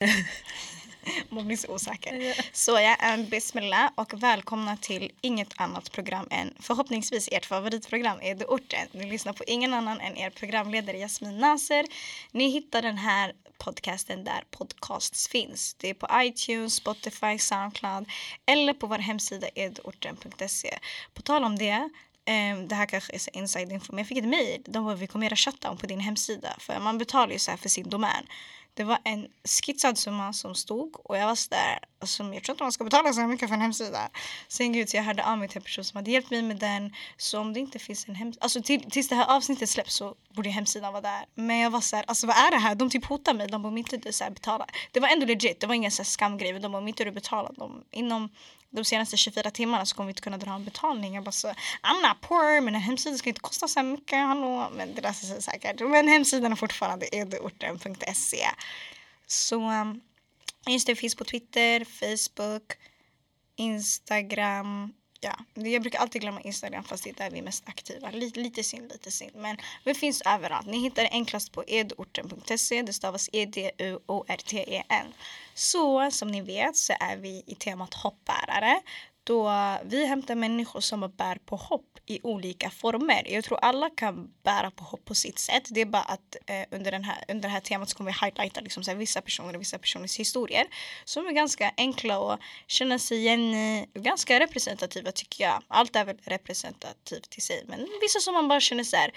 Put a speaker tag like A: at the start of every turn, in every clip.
A: Man blir så osäker. Så jag är Bismillah och välkomna till inget annat program än förhoppningsvis ert favoritprogram Edu Orten. Ni lyssnar på ingen annan än er programledare Jasmin Nasser. Ni hittar den här podcasten där podcasts finns. Det är på iTunes, Spotify, Soundcloud eller på vår hemsida edorten.se. På tal om det Um, det här kanske är så inside info, men jag fick ett mejl. De bara, vi kommer göra shutdown på din hemsida. För man betalar ju så här för sin domän. Det var en skissad summa som stod och jag var sådär, alltså, jag tror inte man ska betala så mycket för en hemsida. Sen gud, så jag hörde av mig till en person som hade hjälpt mig med den. Så om det inte finns en hemsida, alltså till, tills det här avsnittet släpps så borde hemsidan vara där. Men jag var såhär, alltså vad är det här? De typ hotar mig, de bara om inte du så här, betalar. Det var ändå legit, det var ingen så här skamgrej. De bara om inte du betalar dem inom de senaste 24 timmarna så kommer vi inte kunna dra en betalning. Jag bara så, I'm not poor men en hemsida ska inte kosta så här mycket, hallå. Men det löser sig säkert. Men hemsidan är fortfarande eduorten.se. Så um, just det, finns på Twitter, Facebook, Instagram. Ja, jag brukar alltid glömma Instagram fast det är där vi är mest aktiva. Lite, lite synd, lite synd. Men vi finns överallt. Ni hittar det enklast på edorten.se. Det stavas E-D-U-O-R-T-E-N. Så som ni vet så är vi i temat hoppbärare då vi hämtar människor som bär på hopp i olika former. Jag tror alla kan bära på hopp på sitt sätt. Det är bara att eh, under, den här, under det här temat så kommer vi highlighta liksom, så här, vissa personer och vissa personers historier som är ganska enkla att känna sig igen i. Ganska representativa tycker jag. Allt är väl representativt i sig men vissa som man bara känner så här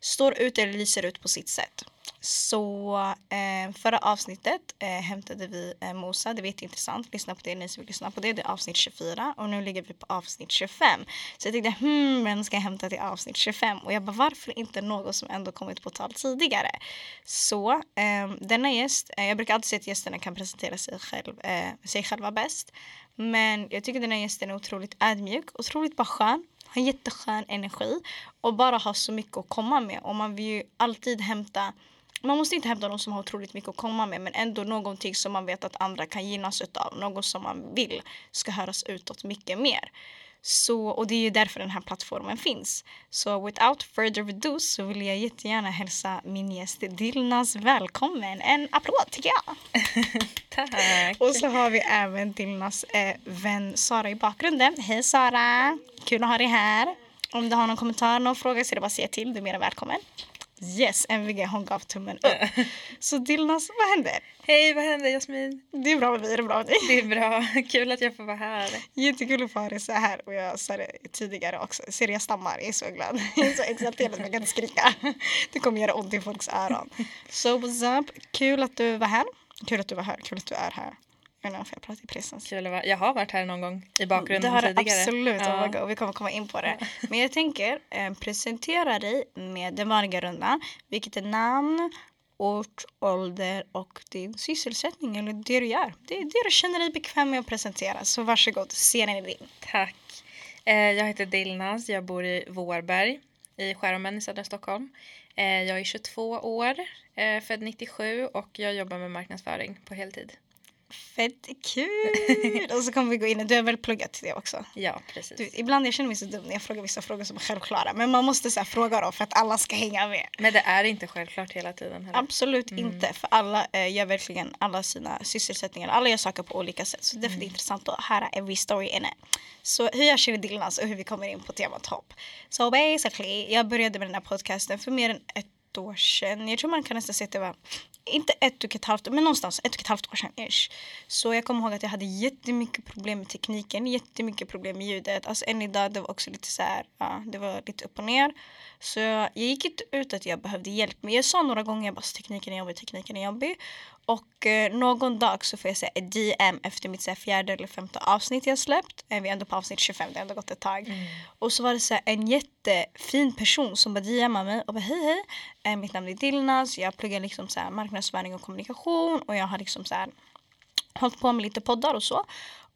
A: står ut eller lyser ut på sitt sätt. Så eh, förra avsnittet eh, hämtade vi eh, Mosa, det var jätteintressant. Lyssna på det, ni som vill lyssna på det. Det är avsnitt 24 och nu ligger vi på avsnitt 25. Så jag tänkte, hmm, vem ska jag hämta till avsnitt 25? Och jag bara, varför inte något som ändå kommit på tal tidigare? Så eh, denna gäst, eh, jag brukar alltid säga att gästerna kan presentera sig, själv, eh, sig själva bäst. Men jag tycker denna gästen är otroligt ödmjuk, otroligt bara skön har jätteskön energi och bara har så mycket att komma med. Och man vill ju alltid hämta man måste inte hämta någon som har otroligt mycket att komma med men ändå någonting som man vet att andra kan gynnas av. Något som man vill ska höras utåt mycket mer. Så, och det är ju därför den här plattformen finns. Så without further ado så vill jag jättegärna hälsa min gäst Dilnas välkommen. En applåd tycker jag.
B: Tack.
A: Och så har vi även Dilnas eh, vän Sara i bakgrunden. Hej Sara! Kul att ha dig här. Om du har någon kommentar, någon fråga så är det bara att säga till. Du är mer välkommen. Yes, MVG hon gav tummen upp. Så Dilnas, vad händer?
B: Hej, vad händer Jasmin?
A: Det är bra med mig, är det bra med dig?
B: Det är bra, kul att jag får vara här.
A: Jättekul att få ha dig så här och jag sa det tidigare också. Ser jag stammar, jag är så glad. Jag är så exalterad att jag kan inte skrika. Det kommer göra ont i folks öron. So what's up? Kul att du var här. Kul att du var här, kul att du är här. Jag vet inte jag pratar i presens.
B: Kul att. Jag har varit här någon gång i bakgrunden
A: det har
B: tidigare.
A: Absolut, ja. oh God, vi kommer komma in på det. Men jag tänker eh, presentera dig med den vanliga rundan. Vilket är namn, ort, ålder och din sysselsättning eller det du gör. Det är det du känner dig bekväm med att presentera. Så varsågod, scenen är din.
B: Tack. Eh, jag heter Dilnaz, jag bor i Vårberg i Skärholmen i södra Stockholm. Eh, jag är 22 år, eh, född 97 och jag jobbar med marknadsföring på heltid.
A: Fett kul! och så kommer vi gå in, du har väl pluggat till det också?
B: Ja, precis.
A: Du, ibland jag känner mig så dum när jag frågar vissa frågor som är självklara. Men man måste så fråga dem för att alla ska hänga med.
B: Men det är inte självklart hela tiden heller.
A: Absolut mm. inte. För alla eh, gör verkligen alla sina sysselsättningar. Alla gör saker på olika sätt. Så det är mm. intressant att höra every story in it. Så hur jag känner Dilnas och hur vi kommer in på temat hopp. So basically, jag började med den här podcasten för mer än ett år sedan. Jag tror man kan nästan säga att det var inte ett och ett halvt, men någonstans ett och ett halvt år sedan ish. Så jag kommer ihåg att jag hade jättemycket problem med tekniken, jättemycket problem med ljudet. Alltså än idag, det var också lite så här, ja, det var lite upp och ner. Så jag gick inte ut att jag behövde hjälp. Men jag sa några gånger bara tekniken är jobbig, tekniken är jobbig. Och eh, någon dag så får jag säga ett DM efter mitt så här, fjärde eller femte avsnitt jag släppt. Eh, vi är ändå på avsnitt 25, det har ändå gått ett tag. Mm. Och så var det så här, en jättefin person som bara DMade mig och bara hej hej. Eh, mitt namn är Dilnas, jag pluggar liksom så här, marknadsföring och kommunikation och jag har liksom så här, hållit på med lite poddar och så.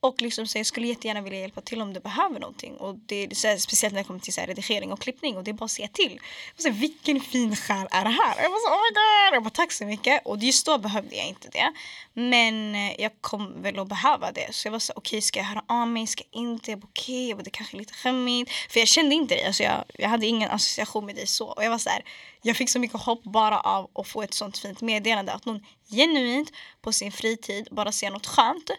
A: Och liksom så jag skulle jättegärna vilja hjälpa till om du behöver någonting. Och det är så här, speciellt när det kommer till så här, redigering och klippning och det är bara att säga till. Och så här, vilken fin själ är det här? Jag bara så, oh my god! Jag bara tack så mycket. Och just då behövde jag inte det. Men eh, jag kom väl att behöva det. Så jag var så okej okay, ska jag höra av mig? Ska jag inte? Jag bara okej, okay. det kanske är lite skämmigt. För jag kände inte dig. Alltså jag, jag hade ingen association med dig så. Och jag var så här, jag fick så mycket hopp bara av att få ett sånt fint meddelande. Att någon genuint på sin fritid bara ser något skönt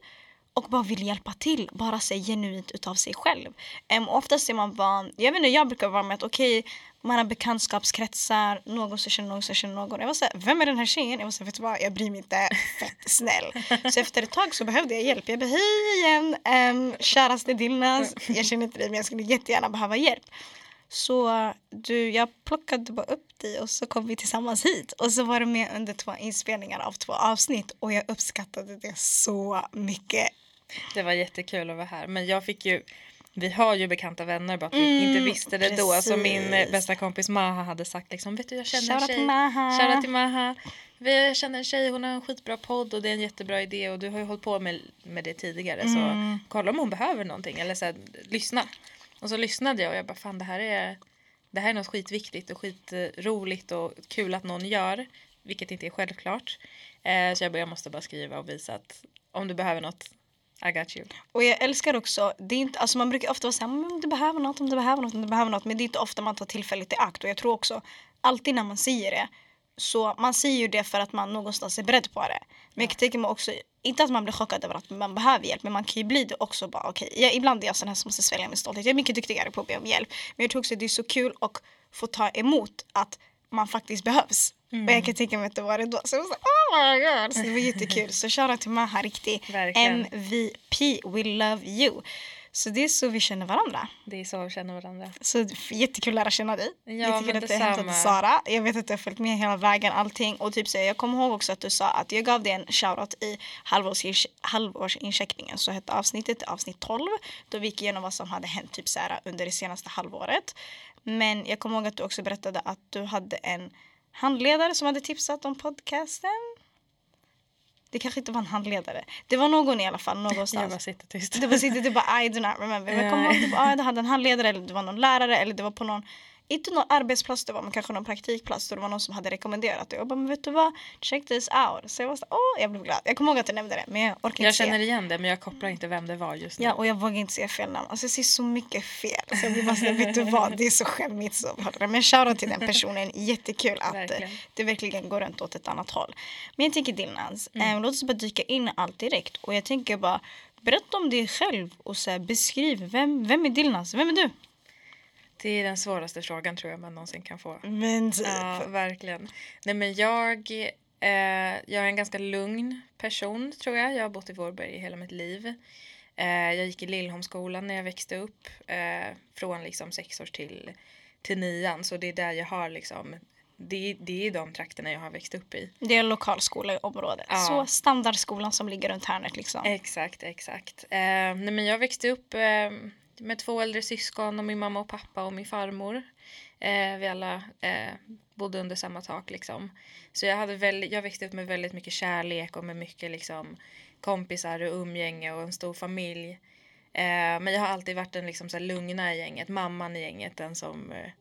A: och bara vill hjälpa till, bara sig genuint utav sig själv. Um, oftast är man van, jag vet inte, jag brukar vara med att okej, okay, man har bekantskapskretsar, någon som känner någon som känner någon. Jag var såhär, vem är den här tjejen? Jag var såhär, vet du vad, jag bryr mig inte, fett snäll. så efter ett tag så behövde jag hjälp. Jag bara, hej igen, um, käraste Dilnas, jag känner inte dig men jag skulle jättegärna behöva hjälp. Så du, jag plockade bara upp dig och så kom vi tillsammans hit. Och så var du med under två inspelningar av två avsnitt och jag uppskattade det så mycket.
B: Det var jättekul att vara här. Men jag fick ju vi har ju bekanta vänner bara att vi mm, inte visste det precis. då. Så min eh, bästa kompis Maha hade sagt liksom, vet du jag känner Shoutout en tjej. Till Maha. Shoutout till Maha. Vi känner en tjej, hon har en skitbra podd och det är en jättebra idé och du har ju hållit på med, med det tidigare mm. så kolla om hon behöver någonting eller så här, lyssna. Och så lyssnade jag och jag bara fan det här är det här är något skitviktigt och skitroligt och kul att någon gör. Vilket inte är självklart. Eh, så jag bara, jag måste bara skriva och visa att om du behöver något i got you.
A: Och jag älskar också, det är inte, alltså man brukar ofta säga om du behöver något, om du behöver något, om du behöver något. Men det är inte ofta man tar tillfället i akt. Och jag tror också, alltid när man säger det, så man säger ju det för att man någonstans är beredd på det. Men jag tänker mig också, inte att man blir chockad över att man behöver hjälp, men man kan ju bli det också bara okej. Okay. ibland är jag sån här som måste svälja min stolthet. Jag är mycket duktigare på att be om hjälp. Men jag tror också att det är så kul att få ta emot att man faktiskt behövs. Mm. Och jag kan tänka mig att det var det då. Så jag var så, oh my god. Så det var jättekul. Så shoutout till Maha, riktig MVP. We love you. Så det är så vi känner varandra.
B: Det är så vi känner varandra.
A: Så jättekul att lära känna dig.
B: Ja,
A: jättekul
B: att
A: du hämtade Sara. Jag vet att du har följt med hela vägen allting. Och typ så, jag kommer ihåg också att du sa att jag gav dig en shoutout i halvårs, halvårsincheckningen. Så hette avsnittet avsnitt 12. Då vi gick igenom vad som hade hänt typ så här, under det senaste halvåret. Men jag kommer ihåg att du också berättade att du hade en handledare som hade tipsat om podcasten. Det kanske inte var en handledare. Det var någon i alla fall någonstans.
B: Jag bara sitter tyst.
A: Du bara sitter du bara I do not remember. Men kommer ihåg du, bara, ah, du hade en handledare eller det var någon lärare eller det var på någon inte någon arbetsplats det var men kanske någon praktikplats då det var någon som hade rekommenderat det. Jag bara men vet du vad, check this out. Så jag var så åh jag blev glad. Jag kommer ihåg att du nämnde det men jag orkar
B: jag
A: inte
B: se. Jag känner igen det men jag kopplar inte vem det var just nu.
A: Ja och jag vågar inte säga fel namn. Alltså jag ser så mycket fel. Så jag blir bara såhär, vet du vad, det är så skämmigt så. Men shoutout till den personen, jättekul att verkligen. det verkligen går runt åt ett annat håll. Men jag tänker Dilnans, mm. eh, låt oss bara dyka in allt direkt och jag tänker bara berätta om dig själv och så här, beskriv vem, vem är Dilnans, vem är du?
B: Det är den svåraste frågan tror jag man någonsin kan få.
A: Men
B: typ. Ja, verkligen. Nej men jag, eh, jag är en ganska lugn person tror jag. Jag har bott i Vårberg hela mitt liv. Eh, jag gick i Lillholmsskolan när jag växte upp. Eh, från liksom sex år till, till nian. Så det är där jag har liksom det, det är de trakterna jag har växt upp i.
A: Det är lokalskola i området. Ja. Så standardskolan som ligger runt hörnet liksom.
B: Exakt, exakt. Eh, nej men jag växte upp eh, med två äldre syskon och min mamma och pappa och min farmor. Eh, vi alla eh, bodde under samma tak liksom. Så jag, hade väldigt, jag växte upp med väldigt mycket kärlek och med mycket liksom, kompisar och umgänge och en stor familj. Eh, men jag har alltid varit den liksom, så här, lugna i gänget, mamman i gänget, den som eh,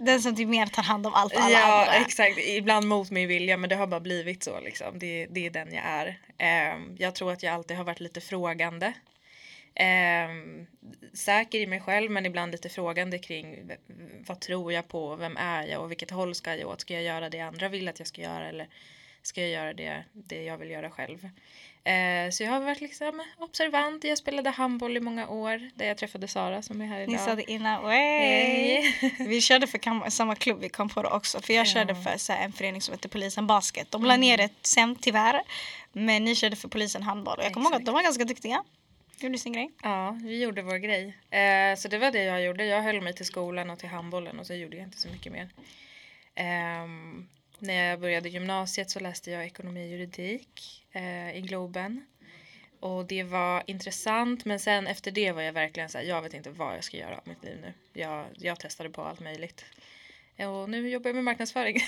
A: den som typ mer tar hand om allt alla
B: Ja andra. exakt, ibland mot min vilja men det har bara blivit så liksom. Det, det är den jag är. Eh, jag tror att jag alltid har varit lite frågande eh, säker i mig själv men ibland lite frågande kring vad tror jag på, vem är jag och vilket håll ska jag åt? Ska jag göra det andra vill att jag ska göra eller ska jag göra det, det jag vill göra själv? Eh, så jag har varit liksom observant. Jag spelade handboll i många år där jag träffade Sara som är här idag.
A: Ni sa det innan. Hey. vi körde för samma klubb, vi kom på det också. För jag ja. körde för så här, en förening som heter Polisen Basket. De la mm. ner det sen tyvärr. Men ni körde för Polisen Handboll. Och jag kommer ihåg att de var ganska duktiga. Gjorde sin grej?
B: Ja, vi gjorde vår grej. Eh, så det var det jag gjorde. Jag höll mig till skolan och till handbollen och så gjorde jag inte så mycket mer. Eh, när jag började gymnasiet så läste jag ekonomi och juridik eh, i Globen. Och det var intressant men sen efter det var jag verkligen så här, jag vet inte vad jag ska göra av mitt liv nu. Jag, jag testade på allt möjligt. Och nu jobbar jag med marknadsföring.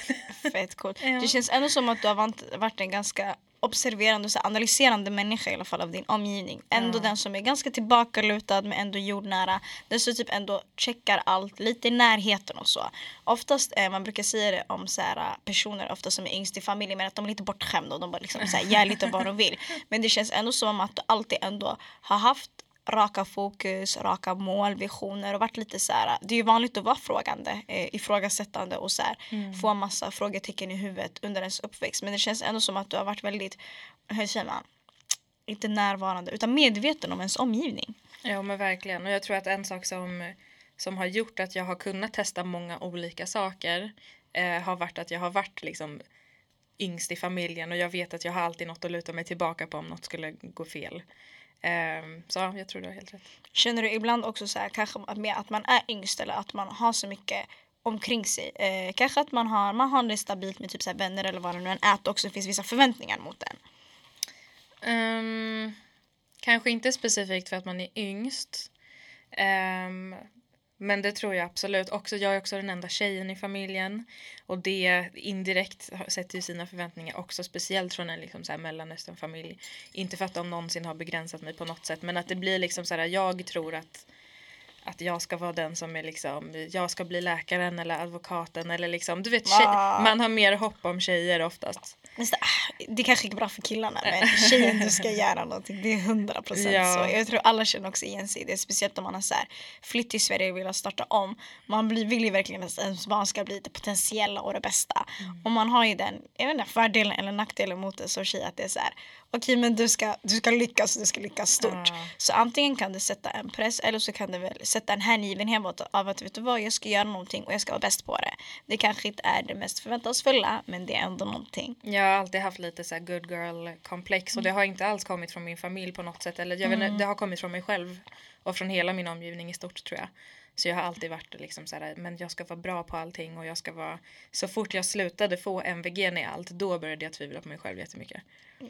A: Fett coolt. Ja. Det känns ändå som att du har varit en ganska observerande och analyserande människa i alla fall av din omgivning. Ändå ja. den som är ganska tillbakalutad men ändå jordnära. Den som typ ändå checkar allt lite i närheten och så. Oftast, eh, man brukar säga det om så här, personer ofta som är yngst i familjen men att de är lite bortskämda och de bara liksom så här, gör lite vad de vill. Men det känns ändå som att du alltid ändå har haft raka fokus, raka mål, visioner och varit lite så här. Det är ju vanligt att vara frågande, eh, ifrågasättande och så här, mm. få massa frågetecken i huvudet under ens uppväxt. Men det känns ändå som att du har varit väldigt, hur säger man, inte närvarande utan medveten om ens omgivning.
B: Ja men verkligen och jag tror att en sak som, som har gjort att jag har kunnat testa många olika saker eh, har varit att jag har varit liksom yngst i familjen och jag vet att jag har alltid något att luta mig tillbaka på om något skulle gå fel. Um, så jag tror du har helt rätt.
A: Känner du ibland också så här, kanske med att man är yngst eller att man har så mycket omkring sig. Eh, kanske att man har, man har det stabilt med typ så vänner eller vad det nu än är. Att det också finns vissa förväntningar mot den.
B: Um, ehm, kanske inte specifikt för att man är yngst. Um, men det tror jag absolut. Också, jag är också den enda tjejen i familjen. Och det indirekt sätter ju sina förväntningar också. Speciellt från en liksom så här mellanösternfamilj. Inte för att de någonsin har begränsat mig på något sätt. Men att det blir liksom så här. Jag tror att att jag ska vara den som är liksom, jag ska bli läkaren eller advokaten eller liksom, du vet, tjej, man har mer hopp om tjejer oftast.
A: Ah, det kanske är bra för killarna men tjejen du ska göra någonting, det är hundra procent ja. så. Jag tror alla känner också igen sig i det, speciellt om man har så här, flytt till Sverige och vill starta om. Man vill ju verkligen att ens barn ska bli det potentiella och det bästa. Mm. Och man har ju den, jag vet inte, fördelen eller nackdelen mot det som tjej att det är så här, okej men du ska, du ska lyckas du ska lyckas stort. Mm. Så antingen kan det sätta en press eller så kan det väl sätta en hängivenhet av att vet du vad jag ska göra någonting och jag ska vara bäst på det. Det kanske inte är det mest förväntansfulla men det är ändå någonting.
B: Jag har alltid haft lite så good girl komplex och det har inte alls kommit från min familj på något sätt eller jag mm. vet, det har kommit från mig själv och från hela min omgivning i stort tror jag. Så jag har alltid varit liksom så här, men jag ska vara bra på allting och jag ska vara så fort jag slutade få MVG i allt då började jag tvivla på mig själv jättemycket.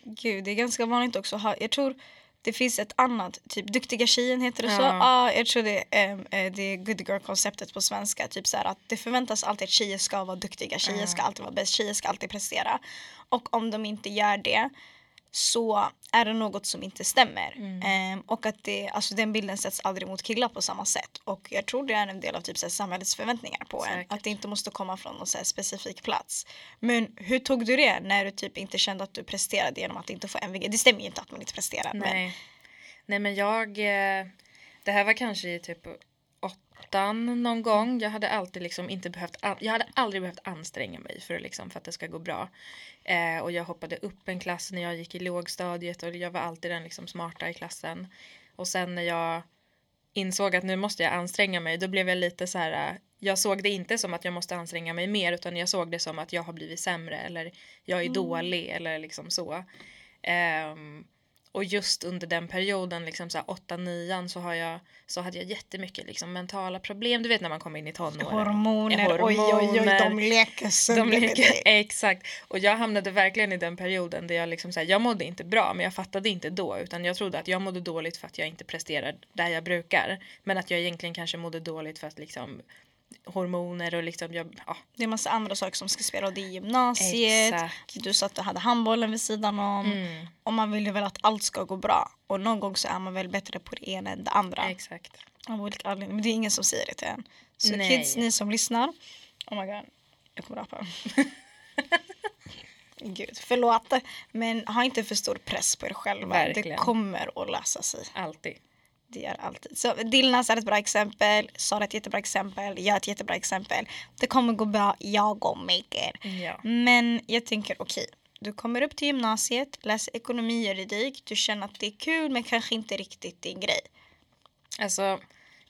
A: Gud, det är ganska vanligt också. Jag tror det finns ett annat, typ duktiga tjejen heter det så? Ja, ah, jag tror det är, um, det är good girl konceptet på svenska. Typ så här, att det förväntas alltid att tjejer ska vara duktiga, tjejer ska alltid vara bäst, tjejer ska alltid prestera. Och om de inte gör det så är det något som inte stämmer. Mm. Ehm, och att det, alltså den bilden sätts aldrig mot killar på samma sätt. Och jag tror det är en del av typ, så samhällets förväntningar på Säkert. en. Att det inte måste komma från någon så specifik plats. Men hur tog du det när du typ inte kände att du presterade genom att inte få MVG? Det stämmer ju inte att man inte presterar.
B: Nej, men, Nej, men jag... Eh, det här var kanske i typ åttan någon gång. Jag hade alltid liksom inte behövt, jag hade aldrig behövt anstränga mig för, liksom, för att det ska gå bra. Eh, och jag hoppade upp en klass när jag gick i lågstadiet och jag var alltid den liksom smarta i klassen. Och sen när jag insåg att nu måste jag anstränga mig, då blev jag lite så här, jag såg det inte som att jag måste anstränga mig mer utan jag såg det som att jag har blivit sämre eller jag är mm. dålig eller liksom så. Um, och just under den perioden, liksom så 8-9 så, har jag, så hade jag jättemycket liksom mentala problem. Du vet när man kommer in i tonåren.
A: Hormoner, Hormoner oj oj oj, de leker sönder
B: med dig. Exakt. Och jag hamnade verkligen i den perioden där jag liksom så här, jag mådde inte bra men jag fattade inte då utan jag trodde att jag mådde dåligt för att jag inte presterar där jag brukar. Men att jag egentligen kanske mådde dåligt för att liksom hormoner och liksom jag, ja.
A: Det är massa andra saker som ska spela och det är gymnasiet. Exakt. Du sa att du hade handbollen vid sidan om. Mm. Och man vill ju väl att allt ska gå bra. Och någon gång så är man väl bättre på det ena än det andra.
B: Exakt.
A: Av olika anledningar. Men det är ingen som säger det till en. Så Nej. kids, ni som lyssnar. Oh my god. Jag kommer rapa. Gud, förlåt. Men ha inte för stor press på er själva. Verkligen. Det kommer att lösa sig.
B: Alltid.
A: Det gör alltid. Så Dilnas är ett bra exempel, Sara är ett jättebra exempel, jag är ett jättebra exempel. Det kommer gå bra, jag går make it. Ja. Men jag tänker okej, okay, du kommer upp till gymnasiet, läser ekonomi, juridik, du känner att det är kul men kanske inte riktigt din grej.
B: Alltså,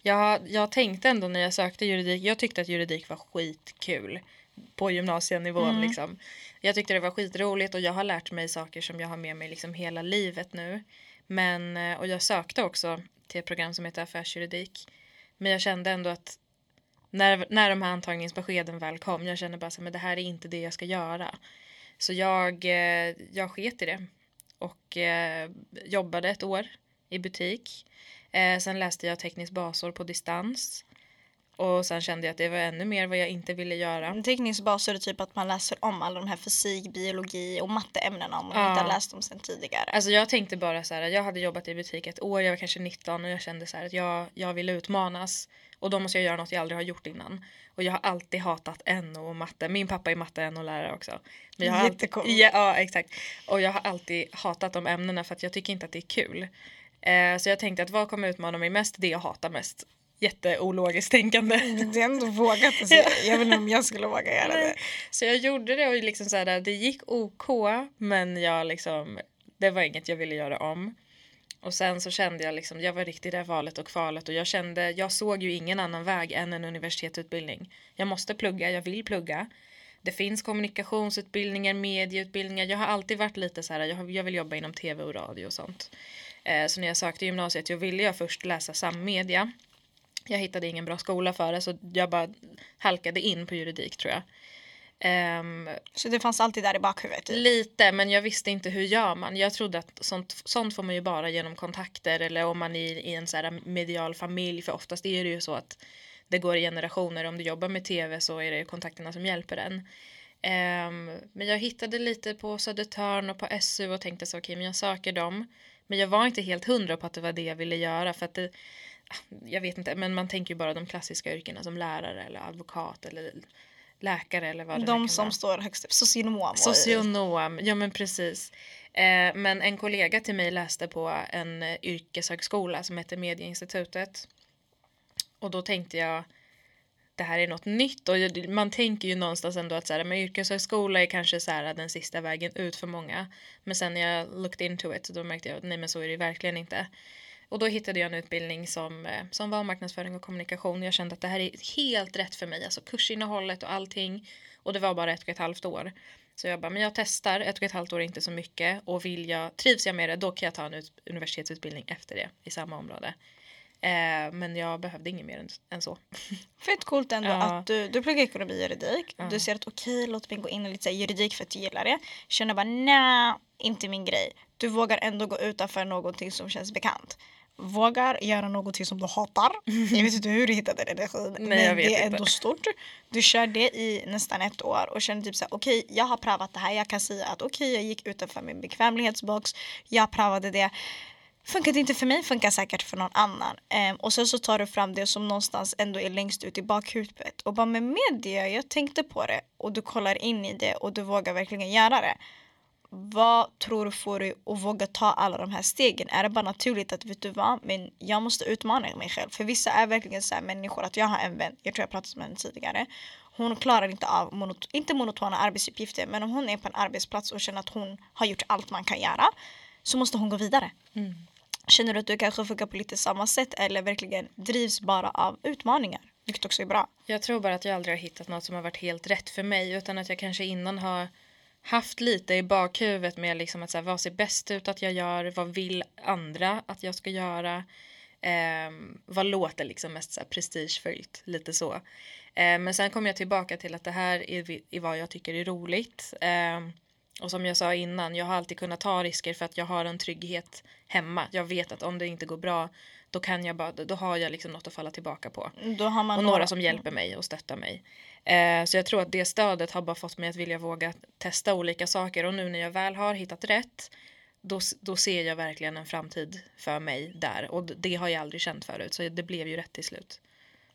B: jag, jag tänkte ändå när jag sökte juridik, jag tyckte att juridik var skitkul på gymnasienivån mm. liksom. Jag tyckte det var skitroligt och jag har lärt mig saker som jag har med mig liksom hela livet nu. Men, eh, och jag sökte också till ett program som heter affärsjuridik. Men jag kände ändå att när, när de här antagningsbeskeden väl kom, jag kände bara så men det här är inte det jag ska göra. Så jag, eh, jag sket i det och eh, jobbade ett år i butik. Eh, sen läste jag tekniskt basår på distans. Och sen kände jag att det var ännu mer vad jag inte ville göra.
A: Teknisk bas är det typ att man läser om alla de här fysik, biologi och matteämnena om man ja. inte har läst dem sen tidigare.
B: Alltså jag tänkte bara så här, jag hade jobbat i butik ett år, jag var kanske 19 och jag kände så här att jag, jag ville utmanas. Och då måste jag göra något jag aldrig har gjort innan. Och jag har alltid hatat NO och matte. Min pappa är matte NO-lärare också.
A: Men jag har Jättecool.
B: Alltid, ja, ja, exakt. Och jag har alltid hatat de ämnena för att jag tycker inte att det är kul. Eh, så jag tänkte att vad kommer utmana mig mest? Det jag hatar mest. Jätteologiskt tänkande.
A: Det är ändå vågat säga. Jag vet inte om jag skulle våga göra det.
B: Så jag gjorde det och liksom så här, det gick OK men jag liksom, det var inget jag ville göra om. Och sen så kände jag liksom, jag var riktigt i det valet och kvalet och jag kände, jag såg ju ingen annan väg än en universitetsutbildning. Jag måste plugga, jag vill plugga. Det finns kommunikationsutbildningar, medieutbildningar. Jag har alltid varit lite så här, jag, jag vill jobba inom tv och radio och sånt. Eh, så när jag sökte gymnasiet, jag ville jag först läsa sammedia. Jag hittade ingen bra skola för det så jag bara halkade in på juridik tror jag.
A: Um, så det fanns alltid där i bakhuvudet? Typ.
B: Lite, men jag visste inte hur gör man. Jag trodde att sånt, sånt får man ju bara genom kontakter eller om man är i en så här medial familj. För oftast är det ju så att det går i generationer. Om du jobbar med tv så är det kontakterna som hjälper en. Um, men jag hittade lite på Södertörn och på SU och tänkte så okej, okay, men jag söker dem. Men jag var inte helt hundra på att det var det jag ville göra för att det, jag vet inte, men man tänker ju bara de klassiska yrkena som lärare eller advokat eller läkare eller vad det
A: De som vara. står högst upp, socionom.
B: Socionom, ja men precis. Eh, men en kollega till mig läste på en yrkeshögskola som heter Medieinstitutet. Och då tänkte jag det här är något nytt och man tänker ju någonstans ändå att så här, men yrkeshögskola är kanske så här, den sista vägen ut för många. Men sen när jag looked into it då märkte jag att nej men så är det verkligen inte. Och då hittade jag en utbildning som, eh, som var marknadsföring och kommunikation. Jag kände att det här är helt rätt för mig, alltså kursinnehållet och allting. Och det var bara ett och ett halvt år. Så jag bara, men jag testar, ett och ett halvt år är inte så mycket och vill jag, trivs jag med det då kan jag ta en universitetsutbildning efter det i samma område. Eh, men jag behövde inget mer än, än så.
A: Fett coolt ändå ja. att du, du pluggar ekonomi och juridik. Ja. Du ser att okej, okay, låt mig gå in i lite så juridik för att du gillar det. Känner bara nej, inte min grej. Du vågar ändå gå utanför någonting som känns bekant vågar göra någonting som du hatar. Jag vet inte hur du hittade den energin Nej, men det är ändå stort. Du kör det i nästan ett år och känner typ såhär okej okay, jag har prövat det här. Jag kan säga att okej okay, jag gick utanför min bekvämlighetsbox. Jag prövade det. Funkade inte för mig, funkar säkert för någon annan. Um, och sen så tar du fram det som någonstans ändå är längst ut i bakhuvudet och bara med media, jag tänkte på det och du kollar in i det och du vågar verkligen göra det vad tror du får dig att våga ta alla de här stegen? Är det bara naturligt att vet du vad, men jag måste utmana mig själv? För vissa är verkligen så här människor att jag har en vän, jag tror jag pratat med henne tidigare. Hon klarar inte av, monot inte monotona arbetsuppgifter, men om hon är på en arbetsplats och känner att hon har gjort allt man kan göra så måste hon gå vidare. Mm. Känner du att du kanske funkar på lite samma sätt eller verkligen drivs bara av utmaningar? Vilket också är bra.
B: Jag tror bara att jag aldrig har hittat något som har varit helt rätt för mig utan att jag kanske innan har haft lite i bakhuvudet med liksom att så här, vad ser bäst ut att jag gör, vad vill andra att jag ska göra, eh, vad låter liksom mest så här prestigefyllt, lite så. Eh, men sen kom jag tillbaka till att det här är, är vad jag tycker är roligt. Eh, och som jag sa innan, jag har alltid kunnat ta risker för att jag har en trygghet hemma. Jag vet att om det inte går bra då kan jag bara, då har jag liksom något att falla tillbaka på.
A: Då
B: och några som hjälper mig och stöttar mig. Eh, så jag tror att det stödet har bara fått mig att vilja våga testa olika saker och nu när jag väl har hittat rätt då, då ser jag verkligen en framtid för mig där och det har jag aldrig känt förut så det blev ju rätt till slut.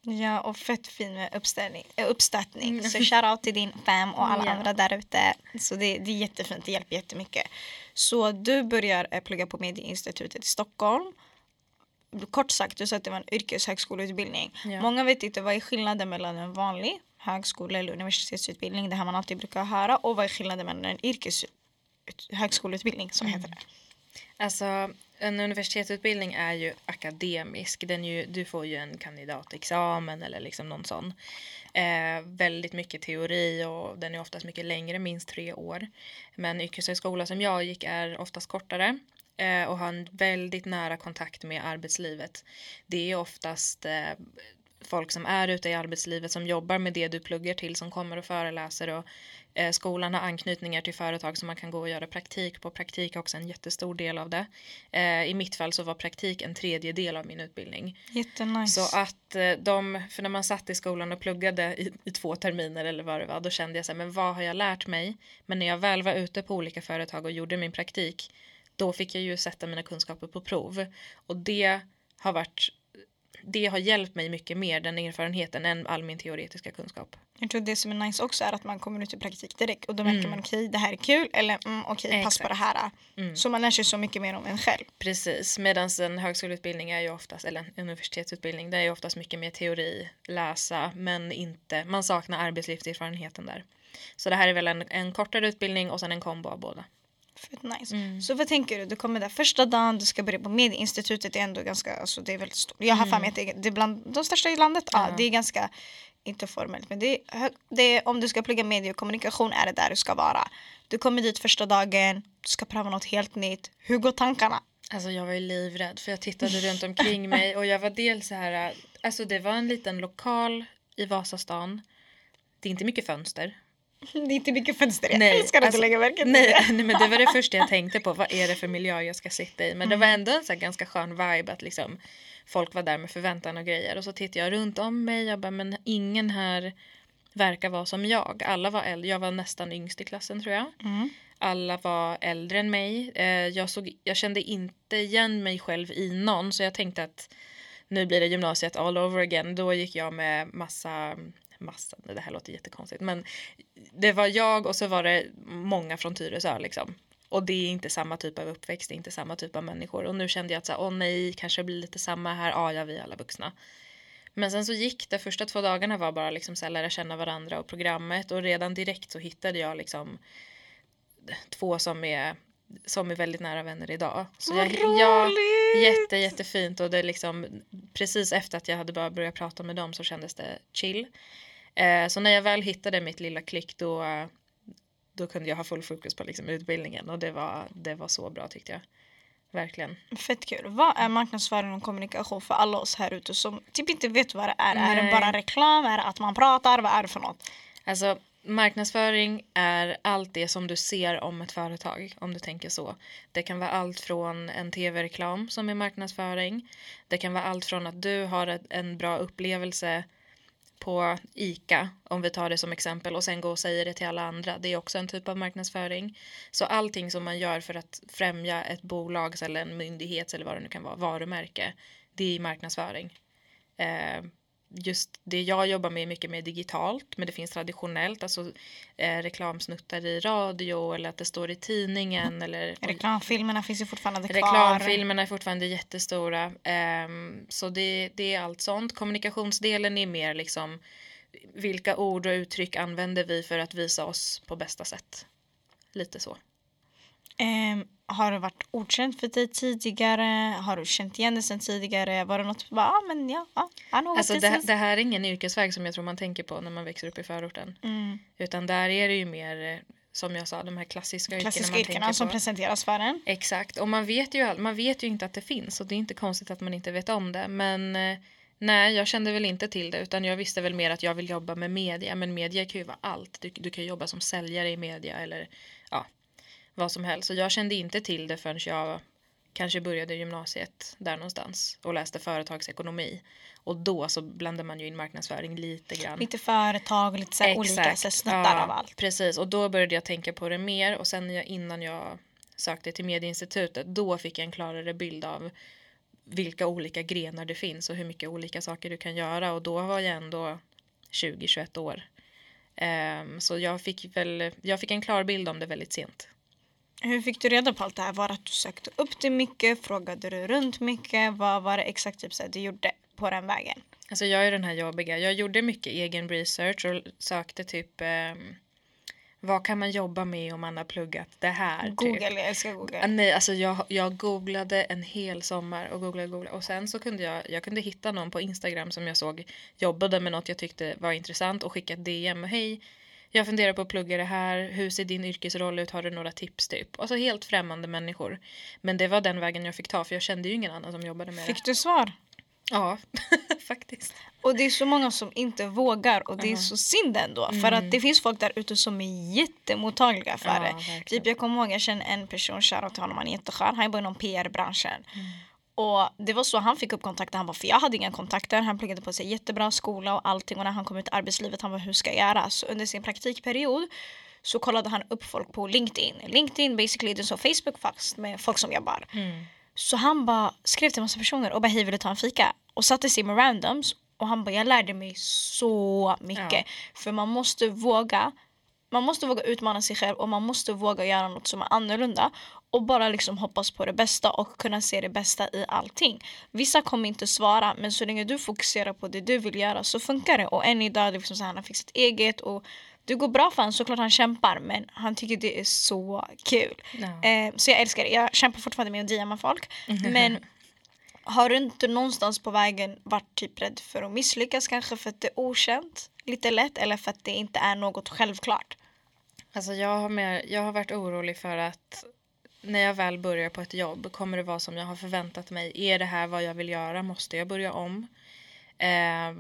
A: Ja och fett fin med uppställning, äh, uppstöttning. Mm. Så shoutout till din fam och alla yeah. andra där ute. Så det, det är jättefint, det hjälper jättemycket. Så du börjar äh, plugga på Medieinstitutet i Stockholm kort sagt, du sa att det var en yrkeshögskoleutbildning. Ja. Många vet inte vad är skillnaden mellan en vanlig högskole eller universitetsutbildning, det här man alltid brukar höra, och vad är skillnaden mellan en yrkeshögskoleutbildning som heter det?
B: Alltså en universitetsutbildning är ju akademisk. Den ju, du får ju en kandidatexamen eller liksom någon sån. Eh, väldigt mycket teori och den är oftast mycket längre, minst tre år. Men yrkeshögskola som jag gick är oftast kortare eh, och har en väldigt nära kontakt med arbetslivet. Det är oftast eh, folk som är ute i arbetslivet som jobbar med det du pluggar till som kommer och föreläser och Eh, skolan har anknytningar till företag som man kan gå och göra praktik på. Praktik är också en jättestor del av det. Eh, I mitt fall så var praktik en tredjedel av min utbildning.
A: Jättenice.
B: Så att eh, de, för när man satt i skolan och pluggade i, i två terminer eller vad det var, då kände jag så här, men vad har jag lärt mig? Men när jag väl var ute på olika företag och gjorde min praktik, då fick jag ju sätta mina kunskaper på prov. Och det har varit det har hjälpt mig mycket mer, den erfarenheten, än all min teoretiska kunskap.
A: Jag tror det som är nice också är att man kommer ut i praktik direkt och då märker mm. man okej okay, det här är kul eller mm, okej okay, pass på det här. Mm. Så man lär sig så mycket mer om en själv.
B: Precis, medan en högskoleutbildning är ju oftast, eller en universitetsutbildning, det är ju oftast mycket mer teori, läsa, men inte, man saknar arbetslivserfarenheten där. Så det här är väl en, en kortare utbildning och sen en kombo av båda.
A: Fett nice. Mm. Så vad tänker du? Du kommer där första dagen, du ska börja på medieinstitutet. Det är ändå ganska, alltså det är väldigt stort. Jag har för mig mm. att det är, det är bland de största i landet. Ja. ja det är ganska, inte formellt men det är, det är, om du ska plugga medie och kommunikation är det där du ska vara. Du kommer dit första dagen, du ska pröva något helt nytt. Hur går tankarna?
B: Alltså jag var ju livrädd för jag tittade runt omkring mig och jag var dels så här, alltså det var en liten lokal i Vasastan. Det är inte mycket fönster.
A: Det är inte mycket fönster, jag nej, älskar att alltså, du lägger märke till
B: nej, det. nej men det var det första jag tänkte på, vad är det för miljö jag ska sitta i? Men mm. det var ändå en så ganska skön vibe att liksom folk var där med förväntan och grejer och så tittade jag runt om mig, jag bara men ingen här verkar vara som jag. Alla var äldre, jag var nästan yngst i klassen tror jag. Mm. Alla var äldre än mig. Eh, jag, såg, jag kände inte igen mig själv i någon så jag tänkte att nu blir det gymnasiet all over again. Då gick jag med massa massa, det här låter jättekonstigt men det var jag och så var det många från Tyresö liksom. Och det är inte samma typ av uppväxt, det är inte samma typ av människor. Och nu kände jag att så här, åh nej, kanske det blir lite samma här, ja, ja vi är alla vuxna. Men sen så gick det, första två dagarna var bara liksom så här, lära känna varandra och programmet och redan direkt så hittade jag liksom två som är som är väldigt nära vänner idag.
A: Så Vad jag, ja,
B: jätte jättefint och det är liksom precis efter att jag hade börjat prata med dem så kändes det chill. Eh, så när jag väl hittade mitt lilla klick då, då kunde jag ha full fokus på liksom utbildningen och det var, det var så bra tyckte jag. Verkligen.
A: Fett kul. Vad är marknadsföring och kommunikation för alla oss här ute som typ inte vet vad det är? Nej. Är det bara reklam? Är det att man pratar? Vad är det för något?
B: Alltså marknadsföring är allt det som du ser om ett företag om du tänker så. Det kan vara allt från en tv-reklam som är marknadsföring. Det kan vara allt från att du har en bra upplevelse på ICA, om vi tar det som exempel, och sen gå och säger det till alla andra. Det är också en typ av marknadsföring. Så allting som man gör för att främja ett bolags eller en myndighets eller vad det nu kan vara, varumärke, det är marknadsföring. Eh, just det jag jobbar med är mycket mer digitalt, men det finns traditionellt, alltså eh, reklamsnuttar i radio eller att det står i tidningen. Eller,
A: Reklamfilmerna finns ju fortfarande kvar.
B: Reklamfilmerna är fortfarande jättestora. Eh, så det, det är allt sånt. Kommunikationsdelen är mer liksom vilka ord och uttryck använder vi för att visa oss på bästa sätt. Lite så.
A: Um, har det varit okänt för dig tidigare? Har du känt igen det sen tidigare? Var det något bara, ah, men ja, ah,
B: alltså det, det, här är ingen yrkesväg som jag tror man tänker på när man växer upp i förorten. Mm. Utan där är det ju mer eh, som jag sa, de här klassiska,
A: klassiska yrkena, yrkena som presenteras för en.
B: Exakt, och man vet, ju, man vet ju inte att det finns och det är inte konstigt att man inte vet om det. Men eh, nej, jag kände väl inte till det utan jag visste väl mer att jag vill jobba med media. Men media kan ju vara allt. Du, du kan jobba som säljare i media eller vad som helst. Så jag kände inte till det förrän jag kanske började gymnasiet där någonstans och läste företagsekonomi. Och då så blandade man ju in marknadsföring lite grann.
A: Lite företag, lite så olika så snuttar ja, av allt.
B: Precis, och då började jag tänka på det mer och sen innan jag sökte till medieinstitutet då fick jag en klarare bild av vilka olika grenar det finns och hur mycket olika saker du kan göra och då var jag ändå 20-21 år. Um, så jag fick väl, jag fick en klar bild om det väldigt sent.
A: Hur fick du reda på allt det här? Var det att du sökte upp det mycket? Frågade du runt mycket? Vad var det exakt typ så du gjorde på den vägen?
B: Alltså jag är den här jobbiga. Jag gjorde mycket egen research och sökte typ eh, vad kan man jobba med om man har pluggat det här?
A: Typ? Google, typ. jag älskar Google.
B: Nej, alltså jag, jag googlade en hel sommar och googlade, googlade och sen så kunde jag, jag kunde hitta någon på Instagram som jag såg jobbade med något jag tyckte var intressant och skicka ett DM. Hej, jag funderar på att plugga det här. Hur ser din yrkesroll ut? Har du några tips typ? Alltså helt främmande människor. Men det var den vägen jag fick ta för jag kände ju ingen annan som jobbade med
A: Fick det. du svar?
B: Ja, faktiskt.
A: Och det är så många som inte vågar och det är så synd ändå. Mm. För att det finns folk där ute som är jättemottagliga för ja, det. Verkligen. Typ jag kommer ihåg, jag känner en person, shoutout till honom, han är jätteskön. Han jobbar inom PR-branschen. Mm. Och det var så han fick upp kontakter. Han bara, för jag hade inga kontakter. Han pluggade på sig jättebra skola och allting. Och när han kom ut i arbetslivet, han var hur ska jag göra? Så under sin praktikperiod så kollade han upp folk på LinkedIn. LinkedIn basically det är som Facebook fast med folk som jobbar. Mm. Så han bara skrev till massa personer och bara hej vill du ta en fika? Och satte sig med randoms och han bara jag lärde mig så mycket. Ja. För man måste våga man måste våga utmana sig själv och man måste våga göra något som är annorlunda och bara liksom hoppas på det bästa och kunna se det bästa i allting. Vissa kommer inte svara men så länge du fokuserar på det du vill göra så funkar det och än idag är det liksom så han har fixat eget och det går bra för honom, såklart han kämpar men han tycker det är så kul. No. Eh, så jag älskar det, jag kämpar fortfarande med att DMa folk men har du inte någonstans på vägen varit typ rädd för att misslyckas kanske för att det är okänt lite lätt eller för att det inte är något självklart?
B: Alltså jag har, mer, jag har varit orolig för att när jag väl börjar på ett jobb kommer det vara som jag har förväntat mig. Är det här vad jag vill göra? Måste jag börja om? Eh,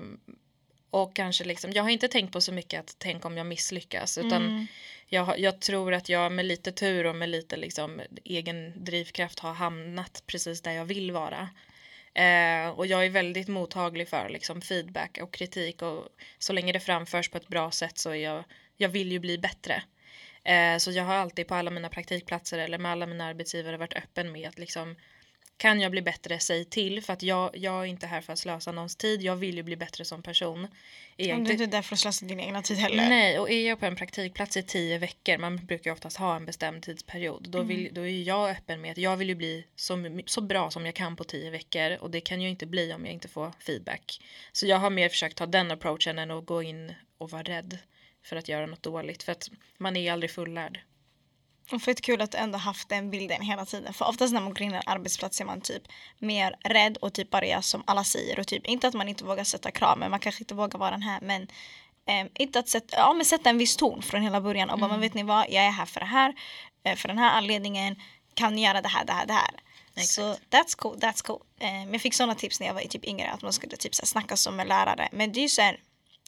B: och kanske liksom, jag har inte tänkt på så mycket att tänk om jag misslyckas utan mm. jag, jag, tror att jag med lite tur och med lite liksom egen drivkraft har hamnat precis där jag vill vara. Eh, och jag är väldigt mottaglig för liksom, feedback och kritik och så länge det framförs på ett bra sätt så är jag, jag vill ju bli bättre. Eh, så jag har alltid på alla mina praktikplatser eller med alla mina arbetsgivare varit öppen med att liksom kan jag bli bättre, säg till. För att jag, jag är inte här för att slösa någons tid. Jag vill ju bli bättre som person.
A: Är du är inte där för att slösa din egna tid heller.
B: Nej, och är jag på en praktikplats i tio veckor, man brukar ju oftast ha en bestämd tidsperiod, då, vill, mm. då är jag öppen med att jag vill ju bli så, så bra som jag kan på tio veckor och det kan ju inte bli om jag inte får feedback. Så jag har mer försökt ta den approachen än att gå in och vara rädd för att göra något dåligt, för att man är aldrig fullärd.
A: Och fett kul att du ändå haft den bilden hela tiden. För oftast när man går in i en arbetsplats är man typ mer rädd och typ bara gör som alla säger. Och typ inte att man inte vågar sätta krav, men man kanske inte vågar vara den här. Men eh, inte att sätta, ja, men sätta en viss ton från hela början. Och bara, mm. men vet ni vad, jag är här för det här. Eh, för den här anledningen. Kan ni göra det här, det här, det här. Så that's cool, that's cool. Eh, jag fick sådana tips när jag var typ yngre. Att man skulle typ så snacka som en lärare. Men det är ju så här,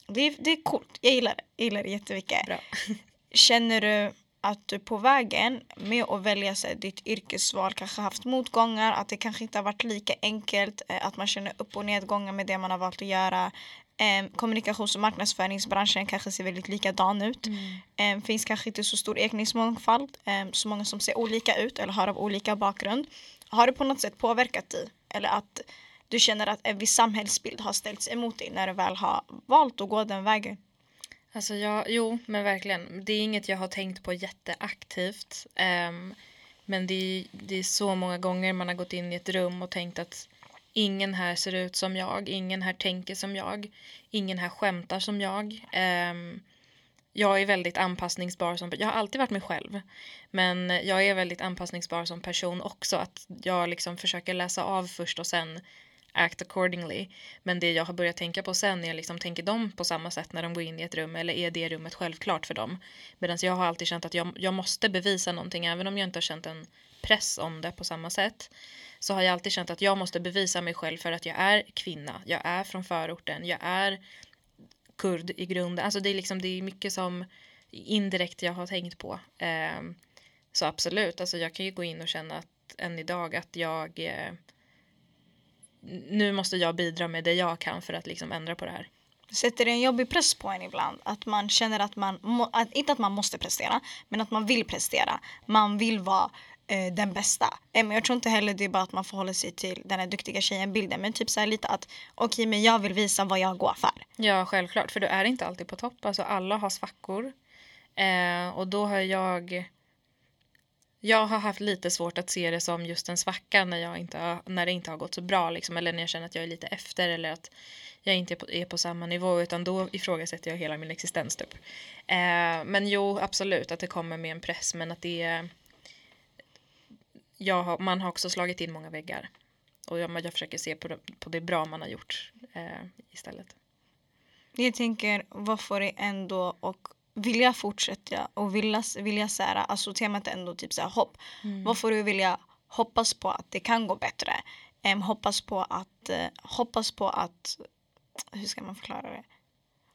A: det, är, det är coolt. Jag gillar det. Jag gillar det jättemycket. Bra. Känner du att du på vägen med att välja sig, ditt yrkesval kanske haft motgångar, att det kanske inte har varit lika enkelt, eh, att man känner upp och nedgångar med det man har valt att göra. Eh, kommunikations och marknadsföringsbranschen kanske ser väldigt likadan ut. Mm. Eh, finns kanske inte så stor etnisk eh, så många som ser olika ut eller har av olika bakgrund. Har det på något sätt påverkat dig? Eller att du känner att en viss samhällsbild har ställts emot dig när du väl har valt att gå den vägen?
B: Alltså jag, jo men verkligen. Det är inget jag har tänkt på jätteaktivt. Um, men det är, det är så många gånger man har gått in i ett rum och tänkt att ingen här ser ut som jag, ingen här tänker som jag, ingen här skämtar som jag. Um, jag är väldigt anpassningsbar som Jag har alltid varit mig själv. Men jag är väldigt anpassningsbar som person också. Att jag liksom försöker läsa av först och sen act accordingly. Men det jag har börjat tänka på sen är liksom, tänker de på samma sätt när de går in i ett rum eller är det rummet självklart för dem? Medan jag har alltid känt att jag, jag måste bevisa någonting även om jag inte har känt en press om det på samma sätt så har jag alltid känt att jag måste bevisa mig själv för att jag är kvinna, jag är från förorten, jag är kurd i grunden. Alltså det är liksom det är mycket som indirekt jag har tänkt på. Eh, så absolut, alltså jag kan ju gå in och känna att än idag att jag eh, nu måste jag bidra med det jag kan för att liksom ändra på det här.
A: Sätter det en jobbig press på en ibland? Att man känner att man, att, inte att man måste prestera, men att man vill prestera. Man vill vara eh, den bästa. Eh, jag tror inte heller det är bara att man förhåller sig till den här duktiga tjejen bilden, men typ så här lite att okej, okay, men jag vill visa vad jag går för.
B: Ja, självklart, för du är inte alltid på topp. Alltså alla har svackor. Eh, och då har jag jag har haft lite svårt att se det som just en svacka när, jag inte har, när det inte har gått så bra liksom, eller när jag känner att jag är lite efter eller att jag inte är på, är på samma nivå utan då ifrågasätter jag hela min existens typ. Eh, men jo, absolut att det kommer med en press men att det är har, man har också slagit in många väggar och jag, jag försöker se på det, på det bra man har gjort eh, istället.
A: Jag tänker, vad får det ändå och vilja fortsätta och vilja, vilja så här, alltså temat är ändå typ så här hopp. Mm. Vad får du vilja hoppas på att det kan gå bättre? Um, hoppas på att, uh, hoppas på att, hur ska man förklara det?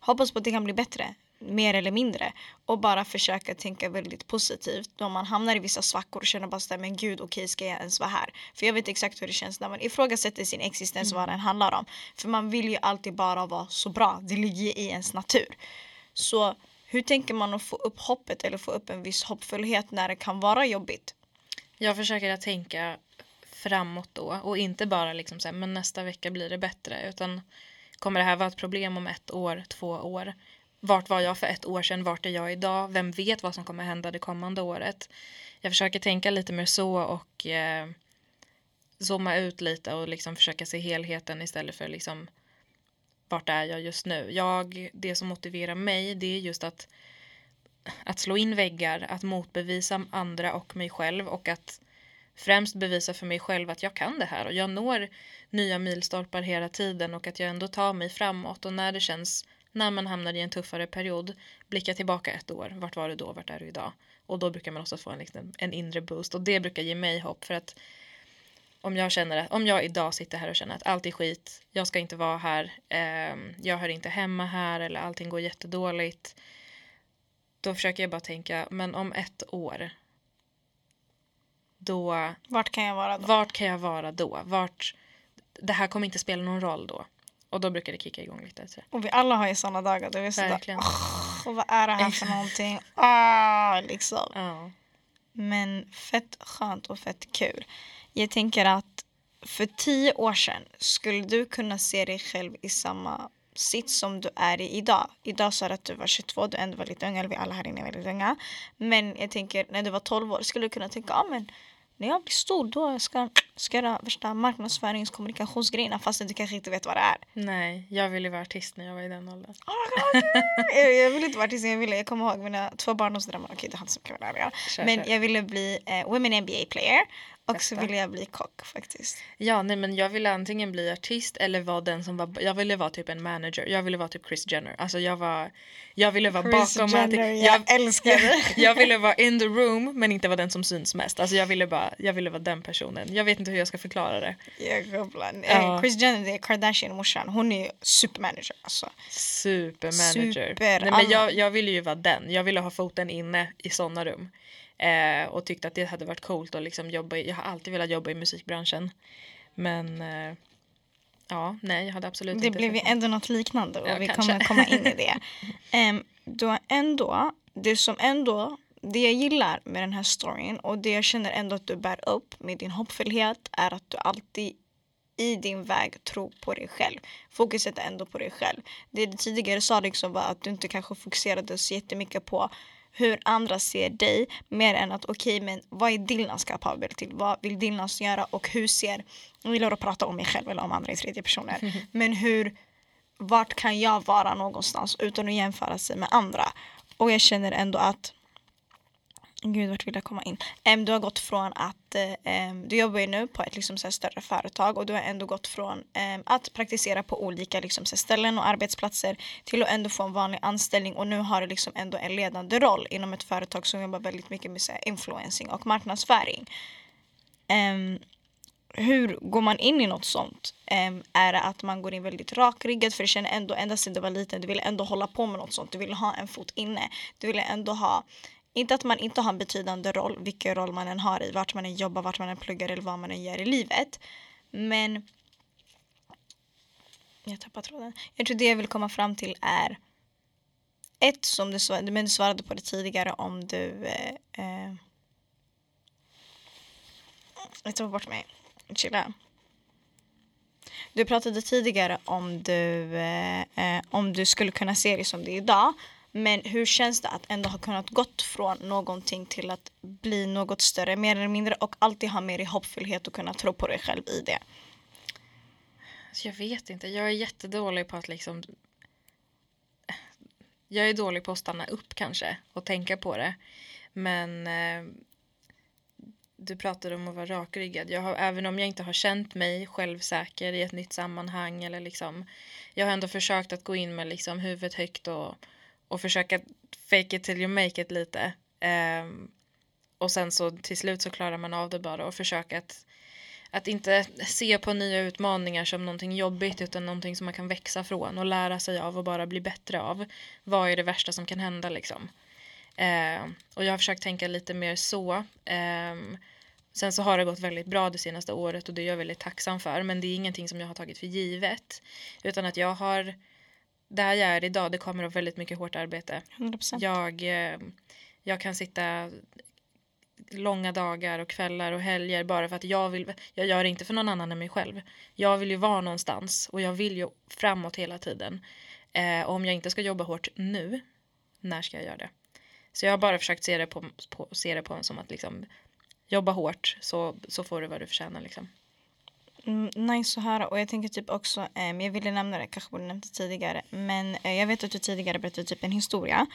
A: Hoppas på att det kan bli bättre mer eller mindre och bara försöka tänka väldigt positivt om man hamnar i vissa svackor och känner bara såhär men gud okej okay, ska jag ens vara här? För jag vet exakt hur det känns när man ifrågasätter sin existens mm. vad den handlar om. För man vill ju alltid bara vara så bra, det ligger i ens natur. Så hur tänker man att få upp hoppet eller få upp en viss hoppfullhet när det kan vara jobbigt?
B: Jag försöker att tänka framåt då och inte bara liksom så här men nästa vecka blir det bättre utan kommer det här vara ett problem om ett år, två år? Vart var jag för ett år sedan? Vart är jag idag? Vem vet vad som kommer hända det kommande året? Jag försöker tänka lite mer så och eh, zooma ut lite och liksom försöka se helheten istället för liksom vart är jag just nu? Jag, det som motiverar mig det är just att att slå in väggar, att motbevisa andra och mig själv och att främst bevisa för mig själv att jag kan det här och jag når nya milstolpar hela tiden och att jag ändå tar mig framåt och när det känns när man hamnar i en tuffare period blicka tillbaka ett år. Vart var du då? Vart är du idag? Och då brukar man också få en, liksom, en inre boost och det brukar ge mig hopp för att om jag känner att om jag idag sitter här och känner att allt är skit, jag ska inte vara här, eh, jag hör inte hemma här eller allting går jättedåligt. Då försöker jag bara tänka, men om ett år. Då.
A: Vart kan jag vara då?
B: Vart kan jag vara då? Vart. Det här kommer inte spela någon roll då. Och då brukar det kicka igång lite. Så.
A: Och vi alla har ju sådana dagar. Då vi Verkligen. oh, och vad är det här för någonting? Ah, liksom. Ja. Men fett skönt och fett kul. Jag tänker att för tio år sedan skulle du kunna se dig själv i samma sits som du är i idag. Idag sa du att du var 22, du ändå var lite ung, eller vi alla här inne är väldigt unga. Men jag tänker när du var 12 år skulle du kunna tänka, ja ah, men när jag blir stor då ska jag göra värsta marknadsförings kommunikationsgrejerna fastän du kanske inte vet vad det är.
B: Nej, jag ville vara artist när jag var i den åldern.
A: Oh, jag, jag ville inte vara artist, jag ville, jag kommer ihåg mina två barndomsdrömmar, okej okay, det har inte så mycket med det att göra. Men jag ville bli eh, Women NBA player och så ville jag bli kock faktiskt.
B: Ja, nej men jag ville antingen bli artist eller vara den som var, jag ville vara typ en manager. Jag ville vara typ Chris Jenner. Alltså jag var, jag ville vara Chris bakom
A: Jenner. Jag, jag älskar det.
B: jag ville vara in the room men inte vara den som syns mest. Alltså jag ville bara, jag ville vara den personen. Jag vet inte hur jag ska förklara det.
A: Jag kopplar. Uh. Chris Jenner, det är Kardashian-morsan. Hon är supermanager alltså.
B: Supermanager. Super. Nej men jag, jag ville ju vara den. Jag ville ha foten inne i sådana rum. Eh, och tyckte att det hade varit coolt att liksom jobba i, jag har alltid velat jobba i musikbranschen. Men eh, ja, nej jag hade absolut
A: det
B: inte.
A: Det blev ju ändå något liknande och ja, vi kanske. kommer komma in i det. Um, då ändå, det som ändå, det jag gillar med den här storyn och det jag känner ändå att du bär upp med din hoppfullhet är att du alltid i din väg tror på dig själv. Fokuset är ändå på dig själv. Det du tidigare sa liksom var att du inte kanske fokuserade så jättemycket på hur andra ser dig mer än att okej okay, men vad är Dilnas kapabel till? Vad vill Dilnas göra och hur ser, jag gillar att prata om mig själv eller om andra i tredje personer, men hur, vart kan jag vara någonstans utan att jämföra sig med andra? Och jag känner ändå att Gud, vart vill jag komma in? Um, du har gått från att um, du jobbar ju nu på ett liksom, så större företag och du har ändå gått från um, att praktisera på olika liksom, så ställen och arbetsplatser till att ändå få en vanlig anställning och nu har du liksom ändå en ledande roll inom ett företag som jobbar väldigt mycket med så här, influencing och marknadsföring. hur går man in i något sånt? är det att man går in väldigt rakryggad för du känner ändå ända sedan du var liten du ville ändå hålla på med något sånt, du ville ha en fot inne, du ville ändå ha inte att man inte har en betydande roll, vilken roll man än har i, vart man än jobbar, vart man än pluggar eller vad man än gör i livet. Men jag tappar tråden. Jag tror det jag vill komma fram till är ett som du svarade, men du svarade på det tidigare om du eh, eh, jag tar bort mig. Chilla. Du pratade tidigare om du, eh, eh, om du skulle kunna se det som det är idag men hur känns det att ändå ha kunnat gått från någonting till att bli något större, mer eller mindre och alltid ha mer i hoppfullhet och kunna tro på dig själv i det?
B: Alltså, jag vet inte, jag är jättedålig på att liksom jag är dålig på att stanna upp kanske och tänka på det. Men eh, du pratade om att vara rakryggad. Jag har, även om jag inte har känt mig självsäker i ett nytt sammanhang eller liksom jag har ändå försökt att gå in med liksom huvudet högt och och försöka fake it till you make it lite. Um, och sen så till slut så klarar man av det bara och försöka att, att inte se på nya utmaningar som någonting jobbigt utan någonting som man kan växa från och lära sig av och bara bli bättre av. Vad är det värsta som kan hända liksom? Eh, och jag har försökt tänka lite mer så. Um, sen så har det gått väldigt bra det senaste året och det är jag väldigt tacksam för men det är ingenting som jag har tagit för givet utan att jag har där jag är idag det kommer av väldigt mycket hårt arbete.
A: 100%.
B: Jag, eh, jag kan sitta långa dagar och kvällar och helger bara för att jag vill. Jag gör det inte för någon annan än mig själv. Jag vill ju vara någonstans och jag vill ju framåt hela tiden. Eh, om jag inte ska jobba hårt nu, när ska jag göra det? Så jag har bara försökt se det på, på se det på som att liksom jobba hårt så, så får du vad du förtjänar liksom.
A: Mm, nice att höra och jag tänker typ också, eh, jag ville nämna det, kanske borde nämnt det tidigare, men eh, jag vet att du tidigare berättade typ en historia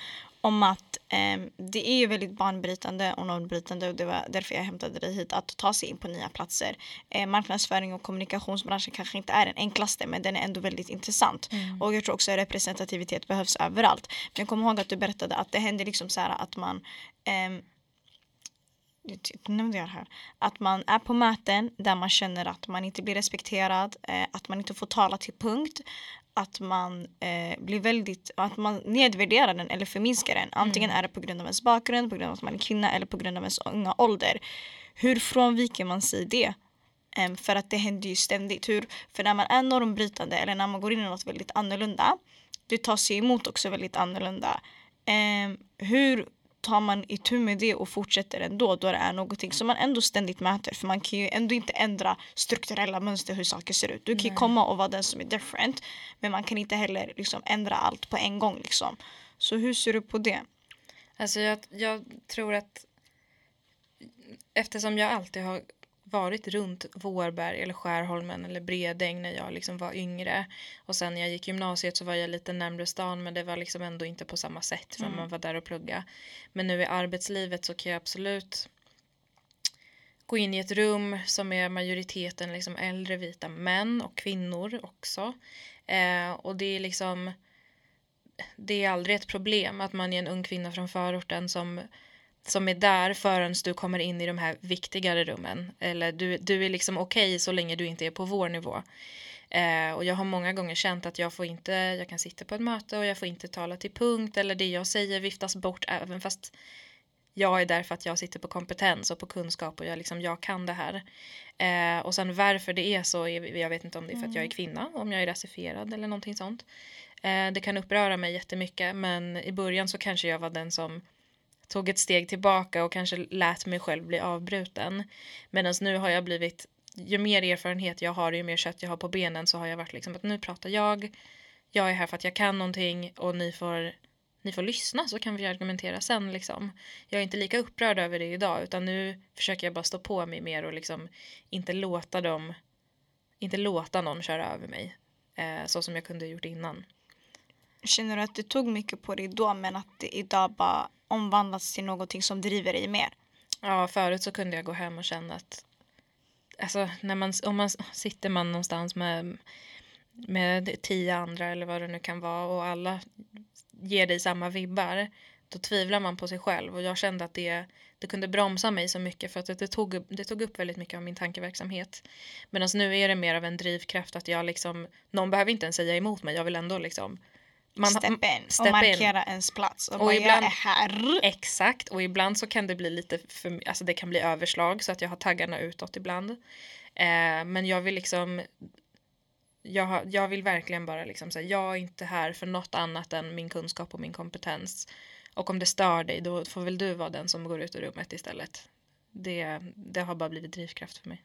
A: om att eh, det är ju väldigt banbrytande och normbrytande och det var därför jag hämtade dig hit, att ta sig in på nya platser. Eh, marknadsföring och kommunikationsbranschen kanske inte är den enklaste men den är ändå väldigt intressant mm. och jag tror också att representativitet behövs överallt. Men kommer ihåg att du berättade att det händer liksom så här att man nämnde jag här, att man är på möten där man känner att man inte blir respekterad, eh, att man inte får tala till punkt, att man eh, blir väldigt, att man nedvärderar den eller förminskar den. Antingen mm. är det på grund av ens bakgrund, på grund av att man är kvinna eller på grund av ens unga ålder. Hur frånviker man sig det? Eh, för att det händer ju ständigt. Hur, för när man är normbrytande eller när man går in i något väldigt annorlunda, det tas sig emot också väldigt annorlunda. Eh, hur tar man itu med det och fortsätter ändå då det är någonting som man ändå ständigt mäter för man kan ju ändå inte ändra strukturella mönster hur saker ser ut. Du kan ju komma och vara den som är different men man kan inte heller liksom ändra allt på en gång liksom. Så hur ser du på det?
B: Alltså jag, jag tror att eftersom jag alltid har varit runt Vårberg eller Skärholmen eller Bredäng när jag liksom var yngre. Och sen när jag gick gymnasiet så var jag lite närmre stan men det var liksom ändå inte på samma sätt för mm. man var där och plugga. Men nu i arbetslivet så kan jag absolut gå in i ett rum som är majoriteten liksom äldre vita män och kvinnor också. Eh, och det är liksom det är aldrig ett problem att man är en ung kvinna från förorten som som är där förrän du kommer in i de här viktigare rummen. Eller du, du är liksom okej okay så länge du inte är på vår nivå. Eh, och jag har många gånger känt att jag får inte, jag kan sitta på ett möte och jag får inte tala till punkt eller det jag säger viftas bort även fast jag är där för att jag sitter på kompetens och på kunskap och jag, liksom, jag kan det här. Eh, och sen varför det är så, jag vet inte om det är för att jag är mm. kvinna, om jag är rasifierad eller någonting sånt. Eh, det kan uppröra mig jättemycket men i början så kanske jag var den som tog ett steg tillbaka och kanske lät mig själv bli avbruten. Medan nu har jag blivit, ju mer erfarenhet jag har, ju mer kött jag har på benen så har jag varit liksom att nu pratar jag, jag är här för att jag kan någonting och ni får, ni får lyssna så kan vi argumentera sen liksom. Jag är inte lika upprörd över det idag utan nu försöker jag bara stå på mig mer och liksom inte låta dem, inte låta någon köra över mig eh, så som jag kunde gjort innan.
A: Känner du att det tog mycket på dig då men att det idag bara omvandlas till någonting som driver dig mer?
B: Ja, förut så kunde jag gå hem och känna att alltså, när man, om man sitter man någonstans med, med tio andra eller vad det nu kan vara och alla ger dig samma vibbar då tvivlar man på sig själv och jag kände att det, det kunde bromsa mig så mycket för att det, det, tog, det tog upp väldigt mycket av min tankeverksamhet. Medan nu är det mer av en drivkraft att jag liksom, någon behöver inte ens säga emot mig, jag vill ändå liksom
A: man, step in step och markera in. ens plats och, och bara ibland, jag är här.
B: Exakt och ibland så kan det bli lite för, alltså det kan bli överslag så att jag har taggarna utåt ibland. Eh, men jag vill liksom jag, har, jag vill verkligen bara liksom säga jag är inte här för något annat än min kunskap och min kompetens. Och om det stör dig då får väl du vara den som går ut ur rummet istället. Det, det har bara blivit drivkraft för mig.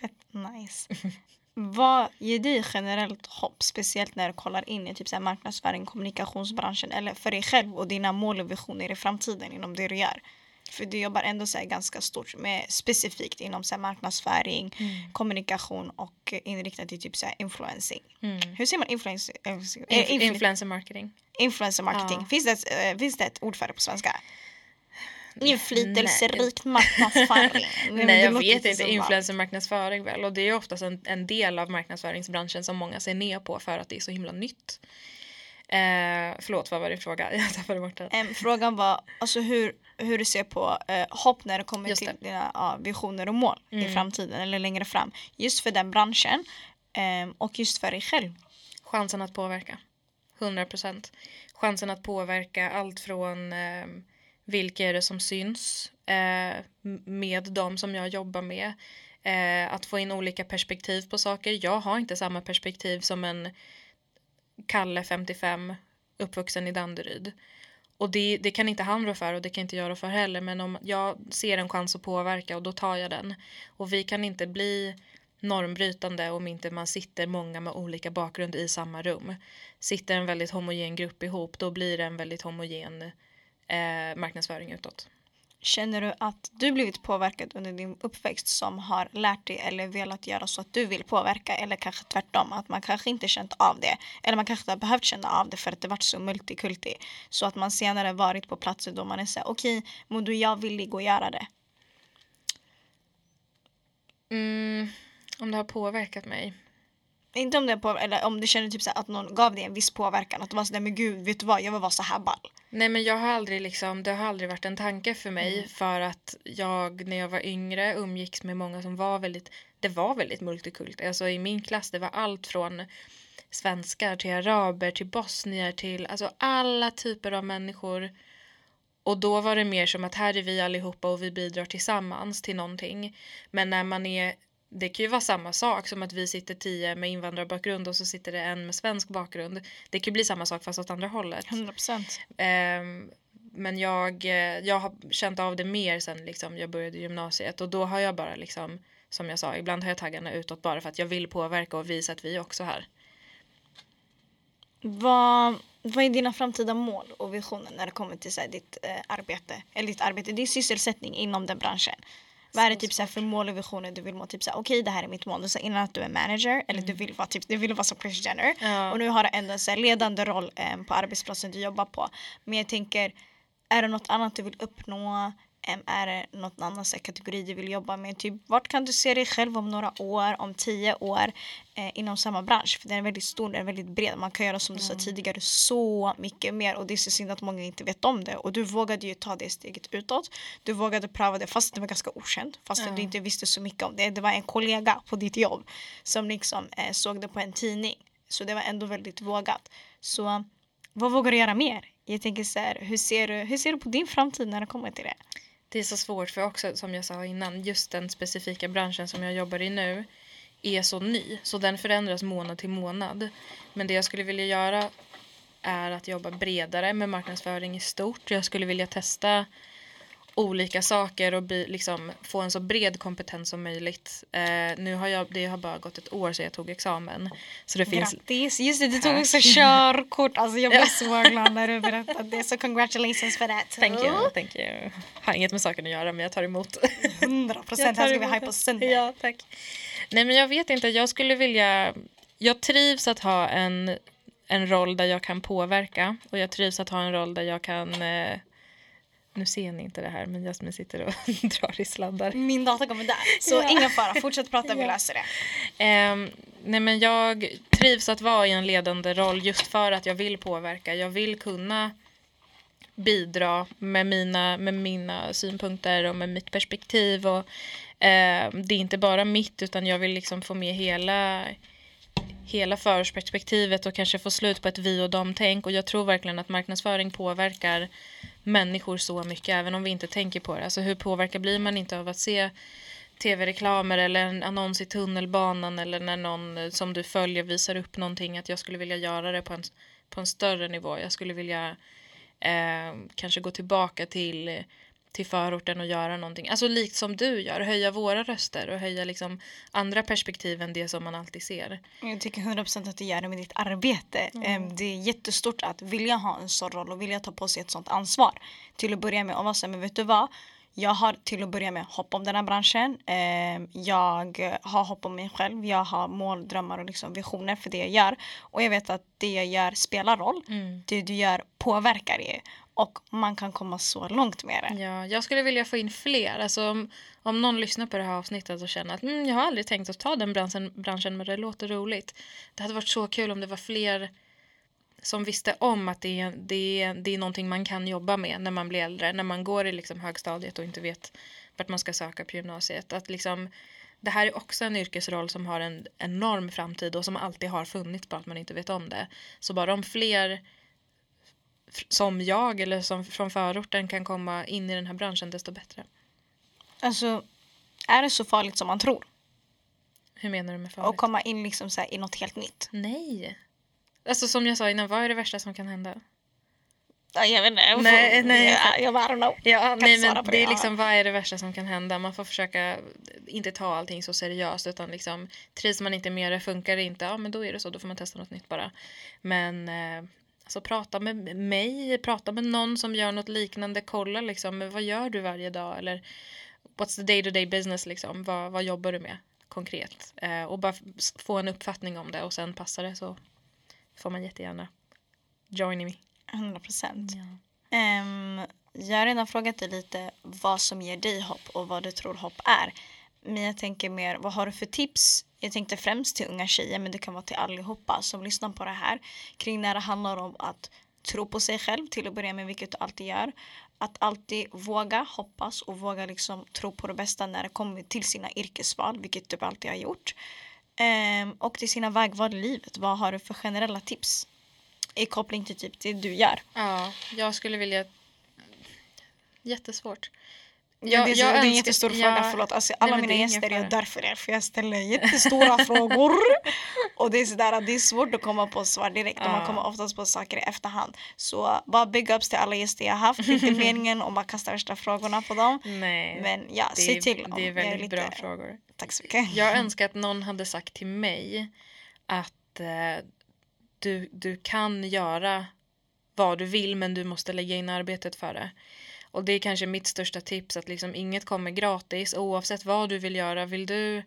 A: Fett nice. Vad ger dig generellt hopp, speciellt när du kollar in i typ så här marknadsföring, kommunikationsbranschen eller för dig själv och dina mål och visioner i framtiden inom det du gör? För du jobbar ändå så ganska stort med specifikt inom så marknadsföring, mm. kommunikation och inriktat till typ så influencing. Mm. Hur säger man influencer?
B: Inf influencer marketing.
A: Influencer marketing. Ja. Finns, det, uh, finns det ett ord för det på svenska? Inflytelserik marknadsföring.
B: Nej jag vet inte, influencermarknadsföring väl och det är oftast en, en del av marknadsföringsbranschen som många ser ner på för att det är så himla nytt. Eh, förlåt, vad var din fråga? Jag tappade bort den.
A: Um, frågan var alltså hur, hur du ser på uh, hopp när det kommer just till det. dina uh, visioner och mål mm. i framtiden eller längre fram. Just för den branschen um, och just för dig själv.
B: Chansen att påverka. 100 procent. Chansen att påverka allt från eh, vilka är det som syns eh, med de som jag jobbar med. Eh, att få in olika perspektiv på saker. Jag har inte samma perspektiv som en Kalle 55 uppvuxen i Danderyd. Och det, det kan inte han rå för och det kan inte jag rå för heller men om jag ser en chans att påverka och då tar jag den. Och vi kan inte bli normbrytande om inte man sitter många med olika bakgrund i samma rum. Sitter en väldigt homogen grupp ihop då blir det en väldigt homogen eh, marknadsföring utåt.
A: Känner du att du blivit påverkad under din uppväxt som har lärt dig eller velat göra så att du vill påverka eller kanske tvärtom att man kanske inte känt av det eller man kanske inte har behövt känna av det för att det varit så multikulti så att man senare varit på platser då man är så okej, okay, men du jag villig att göra det.
B: Mm, om det har påverkat mig.
A: Inte om det på, eller om du känner typ så att någon gav dig en viss påverkan. Att du var sådär, men gud, vet du vad, jag vill vara så här ball.
B: Nej men jag har aldrig liksom, det har aldrig varit en tanke för mig mm. för att jag när jag var yngre umgicks med många som var väldigt, det var väldigt multikult. Alltså i min klass det var allt från svenskar till araber till bosnier till alltså alla typer av människor. Och då var det mer som att här är vi allihopa och vi bidrar tillsammans till någonting. Men när man är det kan ju vara samma sak som att vi sitter tio med invandrarbakgrund och så sitter det en med svensk bakgrund. Det kan ju bli samma sak fast åt andra hållet.
A: 100%.
B: Um, men jag, eh, jag har känt av det mer sen liksom jag började gymnasiet och då har jag bara liksom som jag sa, ibland har jag taggarna utåt bara för att jag vill påverka och visa att vi är också här.
A: Vad, vad är dina framtida mål och visioner när det kommer till så här, ditt eh, arbete, eller ditt arbete, din sysselsättning inom den branschen? Vad är det typ så för mål och visioner du vill må? Typ okej okay, det här är mitt mål. Så innan att du är manager mm. eller du mm. vill vara, typ, du vill vara som Chris Jenner. Ja. Och nu har du ändå en ledande roll um, på arbetsplatsen du jobbar på. Men jag tänker, är det något annat du vill uppnå? Är det något annat kategori du vill jobba med? Typ, vart kan du se dig själv om några år, om tio år eh, inom samma bransch? För den är väldigt stor, den är väldigt bred. Man kan göra som du sa mm. tidigare så mycket mer och det är så synd att många inte vet om det. Och du vågade ju ta det steget utåt. Du vågade pröva det fast det var ganska okänt. Fast mm. du inte visste så mycket om det. Det var en kollega på ditt jobb som liksom eh, såg det på en tidning. Så det var ändå väldigt vågat. Så vad vågar du göra mer? Jag tänker så här, hur ser, du, hur ser du på din framtid när det kommer till det?
B: Det är så svårt för också som jag sa innan just den specifika branschen som jag jobbar i nu är så ny så den förändras månad till månad. Men det jag skulle vilja göra är att jobba bredare med marknadsföring i stort. Jag skulle vilja testa olika saker och bli, liksom, få en så bred kompetens som möjligt. Eh, nu har jag, det har bara gått ett år sedan jag tog examen. Så det finns...
A: Grattis! Just det, du tog också körkort. Alltså jag blev så glad när du berättade det. Så congratulations för det.
B: Thank you, thank you. Har inget med saken att göra men jag tar emot.
A: 100 procent, här ska vi hypa sönder.
B: Ja, tack. Nej men jag vet inte, jag skulle vilja... Jag trivs att ha en, en roll där jag kan påverka och jag trivs att ha en roll där jag kan eh, nu ser ni inte det här men Jasmin sitter och drar i sladdar.
A: Min data kommer där. Så ja. ingen fara, fortsätt prata, vi löser
B: det. Um, nej men jag trivs att vara i en ledande roll just för att jag vill påverka. Jag vill kunna bidra med mina, med mina synpunkter och med mitt perspektiv. Och, uh, det är inte bara mitt utan jag vill liksom få med hela hela förhörsperspektivet och kanske få slut på ett vi och dem-tänk. Och jag tror verkligen att marknadsföring påverkar människor så mycket, även om vi inte tänker på det. Alltså hur påverkad blir man inte av att se tv-reklamer eller en annons i tunnelbanan eller när någon eh, som du följer visar upp någonting att jag skulle vilja göra det på en, på en större nivå. Jag skulle vilja eh, kanske gå tillbaka till till förorten och göra någonting. Alltså likt som du gör, höja våra röster och höja liksom andra perspektiv än det som man alltid ser.
A: Jag tycker 100% att du gör det med ditt arbete. Mm. Det är jättestort att vilja ha en sån roll och vilja ta på sig ett sånt ansvar. Till att börja med och vara så men vet du vad? Jag har till att börja med hopp om den här branschen. Jag har hopp om mig själv. Jag har mål, drömmar och liksom visioner för det jag gör. Och jag vet att det jag gör spelar roll. Mm. Det du gör påverkar er och man kan komma så långt med det.
B: Ja, jag skulle vilja få in fler. Alltså, om, om någon lyssnar på det här avsnittet och känner att mm, jag har aldrig tänkt att ta den branschen, branschen men det låter roligt. Det hade varit så kul om det var fler som visste om att det är, det, är, det är någonting man kan jobba med när man blir äldre, när man går i liksom högstadiet och inte vet vart man ska söka på gymnasiet. Att liksom, det här är också en yrkesroll som har en enorm framtid och som alltid har funnits bara att man inte vet om det. Så bara om fler som jag eller som från förorten kan komma in i den här branschen desto bättre.
A: Alltså, är det så farligt som man tror?
B: Hur menar du med farligt?
A: Att komma in liksom så i något helt nytt?
B: Nej. Alltså som jag sa innan, vad är det värsta som kan hända?
A: Jag vet inte.
B: Nej, nej.
A: Jag, jag, I don't know.
B: Ja, nej, men det, det är liksom, vad är det värsta som kan hända? Man får försöka inte ta allting så seriöst utan liksom trivs man inte med det, funkar det inte, ja men då är det så, då får man testa något nytt bara. Men eh, alltså prata med mig, prata med någon som gör något liknande, kolla liksom, vad gör du varje dag eller what's the day to day business liksom, vad, vad jobbar du med konkret? Eh, och bara få en uppfattning om det och sen passar det så får man jättegärna join me.
A: 100 procent. Ja. Um, jag har redan frågat dig lite vad som ger dig hopp och vad du tror hopp är. Men jag tänker mer, vad har du för tips? Jag tänkte främst till unga tjejer, men det kan vara till allihopa som lyssnar på det här. Kring när det handlar om att tro på sig själv till att börja med, vilket du alltid gör. Att alltid våga hoppas och våga liksom tro på det bästa när det kommer till sina yrkesval, vilket du alltid har gjort. Ehm, och till sina vägval i livet. Vad har du för generella tips? I koppling till typ det du gör.
B: Ja, jag skulle vilja... Jättesvårt.
A: Jag, det, är, jag det är en jättestor ja, fråga, förlåt. Alltså, alla nej, mina gäster är därför är för jag ställer jättestora frågor. Och det är sådär det är svårt att komma på svar direkt ja. och man kommer oftast på saker i efterhand. Så bara big ups till alla gäster jag haft. Det är inte meningen om att kasta värsta frågorna på dem.
B: Nej,
A: Men ja, säg till
B: om Det är väldigt lite... bra frågor.
A: Tack så mycket.
B: Jag önskar att någon hade sagt till mig att eh, du, du kan göra vad du vill men du måste lägga in arbetet för det. Och det är kanske mitt största tips att liksom inget kommer gratis oavsett vad du vill göra. Vill du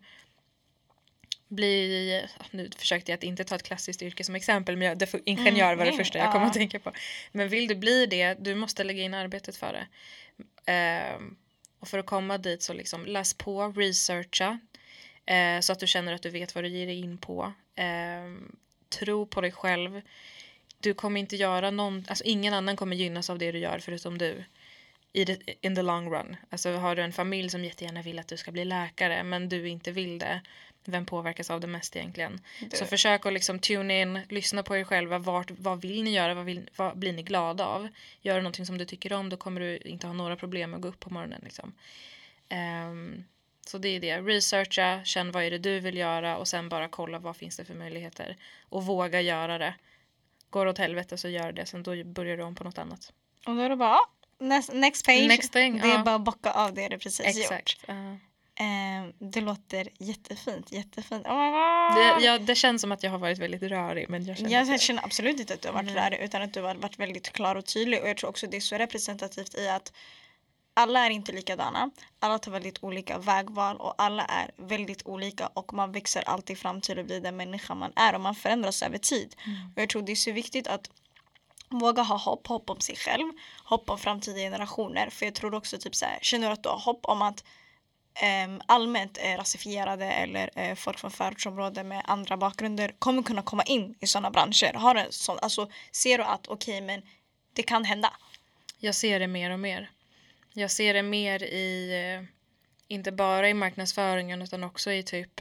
B: bli, nu försökte jag att inte ta ett klassiskt yrke som exempel men jag, ingenjör var det mm, första jag kom att tänka på. Men vill du bli det, du måste lägga in arbetet för det. Uh, och för att komma dit så liksom läs på, researcha uh, så att du känner att du vet vad du ger dig in på. Uh, tro på dig själv. Du kommer inte göra någon, alltså ingen annan kommer gynnas av det du gör förutom du. I the, in the long run. Alltså har du en familj som jättegärna vill att du ska bli läkare men du inte vill det. Vem påverkas av det mest egentligen? Du. Så försök att liksom tune in, lyssna på er själva. Vart, vad vill ni göra? Vad, vill, vad blir ni glada av? Gör du någonting som du tycker om då kommer du inte ha några problem med att gå upp på morgonen. Liksom. Um, så det är det. Researcha, känn vad är det du vill göra och sen bara kolla vad finns det för möjligheter. Och våga göra det. Går det åt helvete så gör det, sen då börjar du om på något annat.
A: Och då är det bara, next, next page.
B: Next thing,
A: det är bara att bocka av det du precis
B: Exakt.
A: gjort. Uh. Eh, det låter jättefint, jättefint.
B: Oh det, ja, det känns som att jag har varit väldigt rörig. Men jag känner,
A: jag känner absolut inte att du har varit mm. rörig utan att du har varit väldigt klar och tydlig. Och jag tror också det är så representativt i att alla är inte likadana. Alla tar väldigt olika vägval och alla är väldigt olika och man växer alltid fram till att bli den människa man är och man förändras över tid. Mm. Och jag tror det är så viktigt att våga ha hopp, hopp om sig själv, hopp om framtida generationer. För jag tror också typ så här, känner du att du har hopp om att um, allmänt eh, rasifierade eller eh, folk från förortsområden med andra bakgrunder kommer kunna komma in i sådana branscher. Har en sån, alltså, ser du att okej okay, men det kan hända?
B: Jag ser det mer och mer. Jag ser det mer i, eh, inte bara i marknadsföringen utan också i typ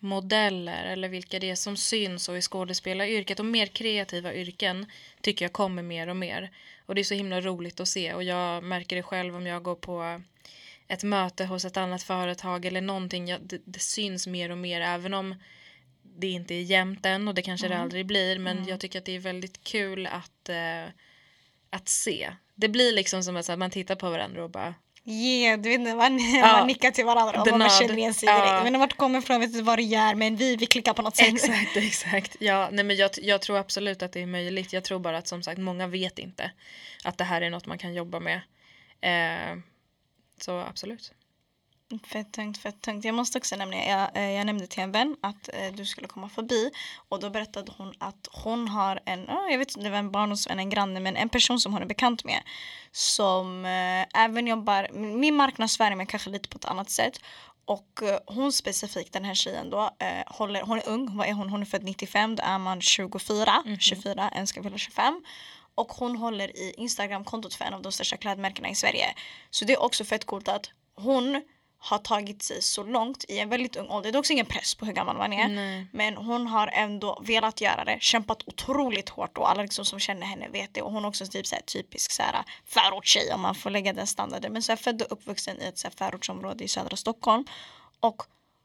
B: modeller eller vilka det är som syns och i skådespelaryrket och mer kreativa yrken tycker jag kommer mer och mer. Och det är så himla roligt att se och jag märker det själv om jag går på ett möte hos ett annat företag eller någonting. Jag, det, det syns mer och mer även om det inte är jämnt än och det kanske mm. det aldrig blir men mm. jag tycker att det är väldigt kul att, eh, att se det blir liksom som att man tittar på varandra och bara
A: Yeah, du vet, man, ja, man nickar till varandra och man känner igen sig direkt. Ja. Men vart kommer ifrån, vet inte vad du gör men vi, vi klickar på något sätt.
B: Exakt, exakt. Ja, nej, men jag, jag tror absolut att det är möjligt. Jag tror bara att som sagt många vet inte att det här är något man kan jobba med. Eh, så absolut.
A: Fett tungt, fett tungt. Jag måste också nämna, jag, eh, jag nämnde till en vän att eh, du skulle komma förbi och då berättade hon att hon har en, jag vet inte, det var en barndomsvän, en granne, men en person som hon är bekant med som eh, även jobbar, min marknadsföring men kanske lite på ett annat sätt Och eh, hon specifikt, den här tjejen då, eh, håller, hon är ung, vad är hon? Hon är född 95, då är man 24, mm -hmm. 24, en ska fylla 25. Och hon håller i Instagram-kontot för en av de största klädmärkena i Sverige. Så det är också fett coolt att hon har tagit sig så långt i en väldigt ung ålder. Det är också ingen press på hur gammal man är. Nej. Men hon har ändå velat göra det, kämpat otroligt hårt och alla liksom som känner henne vet det. Och hon är också typ så här, typisk så här, förortstjej om man får lägga den standarden. Men så här, född och uppvuxen i ett så här, förortsområde i södra Stockholm. Och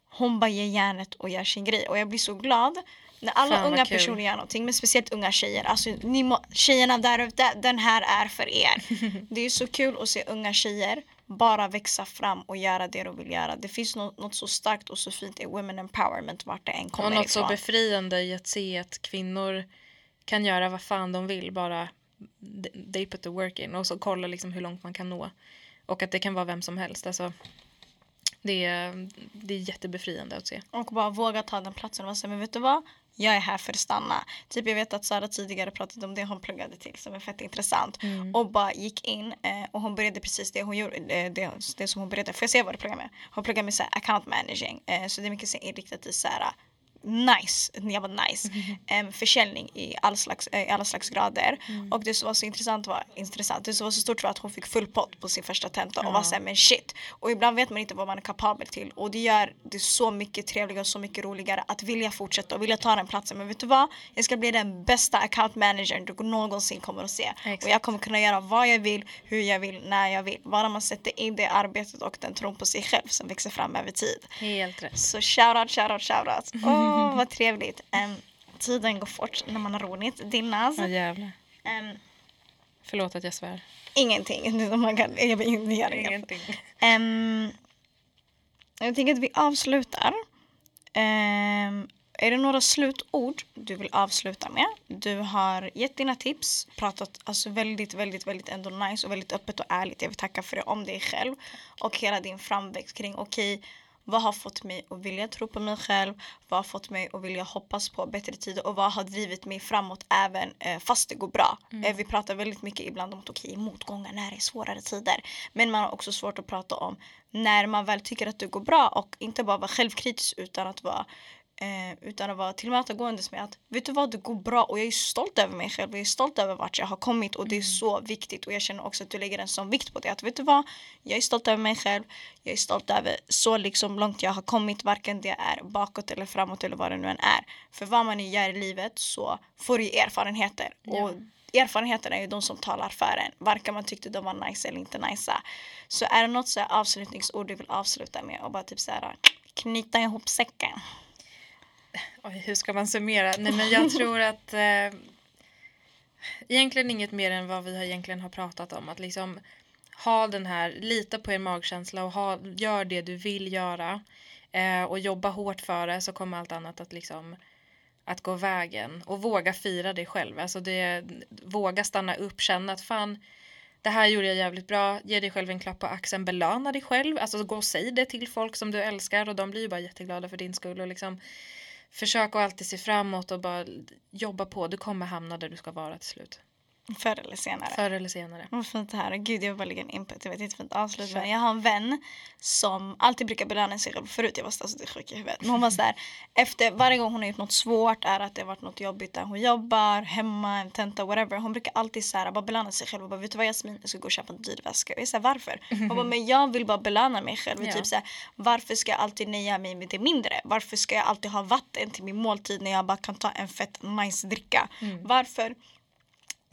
A: hon bara ger järnet och gör sin grej. Och jag blir så glad när alla Fan, unga personer gör någonting, men speciellt unga tjejer. Alltså, ni må, tjejerna där ute, den här är för er. det är så kul att se unga tjejer bara växa fram och göra det de vill göra. Det finns något, något så starkt och så fint i women empowerment vart det än kommer
B: ifrån. Och något
A: ifrån.
B: så befriande i att se att kvinnor kan göra vad fan de vill bara they put the work in och så kolla liksom hur långt man kan nå. Och att det kan vara vem som helst. Alltså, det, är, det är jättebefriande att se.
A: Och bara våga ta den platsen och säga men vet du vad? Jag är här för att stanna. Typ jag vet att Sara tidigare pratade om det hon pluggade till som är fett intressant. Mm. Och bara gick in eh, och hon började precis det hon gjorde, det, det, det som hon började. Får jag säga vad du pluggar med? Hon pluggar med så här, account managing. Eh, så det är mycket så inriktat i så här nice, jag var nice, mm. um, försäljning i all slags, uh, alla slags grader. Mm. Och det som var så intressant var, intressant, det som var så stort var att hon fick full pott på sin första tenta och var såhär men shit. Och ibland vet man inte vad man är kapabel till och det gör det så mycket trevligare och så mycket roligare att vilja fortsätta och vilja ta den platsen. Men vet du vad? Jag ska bli den bästa account managern du någonsin kommer att se. Exakt. Och jag kommer kunna göra vad jag vill, hur jag vill, när jag vill. Bara man sätter in det arbetet och den tron på sig själv som växer fram över tid.
B: Helt rätt.
A: Så shoutout, shoutout, shoutout. Oh. Åh, vad trevligt. Um, tiden går fort när man har roligt. Dinnaz.
B: Ja, jävlar. Um, Förlåt att jag svär.
A: Ingenting. Man kan, jag gör ingenting. Um, jag tänker att vi avslutar. Um, är det några slutord du vill avsluta med? Du har gett dina tips, pratat alltså väldigt, väldigt, väldigt ändå nice och väldigt öppet och ärligt. Jag vill tacka för det om dig själv och hela din framväxt kring okej, okay, vad har fått mig att vilja tro på mig själv? Vad har fått mig att vilja hoppas på bättre tider? Och vad har drivit mig framåt även eh, fast det går bra? Mm. Eh, vi pratar väldigt mycket ibland om att okej, okay, motgångar när det är svårare tider. Men man har också svårt att prata om när man väl tycker att det går bra och inte bara vara självkritisk utan att vara Eh, utan att vara tillmötesgående med att vet du vad, det går bra och jag är stolt över mig själv. Jag är stolt över vart jag har kommit och det är mm. så viktigt och jag känner också att du lägger en sån vikt på det. Att vet du vad, jag är stolt över mig själv. Jag är stolt över så liksom långt jag har kommit, varken det är bakåt eller framåt eller vad det nu än är. För vad man än gör i livet så får du erfarenheter. Ja. Och erfarenheterna är ju de som talar för en. Varken man tyckte de var nice eller inte nice. Så är det något så avslutningsord du vill avsluta med och bara typ så här knyta ihop säcken?
B: Oj, hur ska man summera? Nej, men jag tror att eh, egentligen inget mer än vad vi har egentligen har pratat om. Att liksom ha den här, lita på er magkänsla och ha, gör det du vill göra eh, och jobba hårt för det så kommer allt annat att liksom att gå vägen och våga fira dig själv. Alltså det, våga stanna upp, känna att fan det här gjorde jag jävligt bra, ge dig själv en klapp på axeln, belöna dig själv, alltså gå och säg det till folk som du älskar och de blir ju bara jätteglada för din skull och liksom försök att alltid se framåt och bara jobba på. Du kommer hamna där du ska vara till slut.
A: Förr eller senare.
B: Förr eller senare.
A: Vad fint det här. Gud, jag vill bara lägga en input. Det var ett jättefint avslut. Men jag har en vän som alltid brukar belöna sig själv. Förut jag var alltså, sjuk i huvudet. Men hon var sådär. Efter varje gång hon har gjort något svårt. Är att det har varit något jobbigt där hon jobbar. Hemma, en tenta, whatever. Hon brukar alltid såhär, bara belöna sig själv. Och bara, vet du vad Jasmin? Jag ska gå och köpa en dyr väska. Och jag säger varför? Hon bara, men jag vill bara belöna mig själv. Ja. Typ såhär, varför ska jag alltid nöja mig med det mindre? Varför ska jag alltid ha vatten till min måltid när jag bara kan ta en fett nice dricka? Mm. Varför?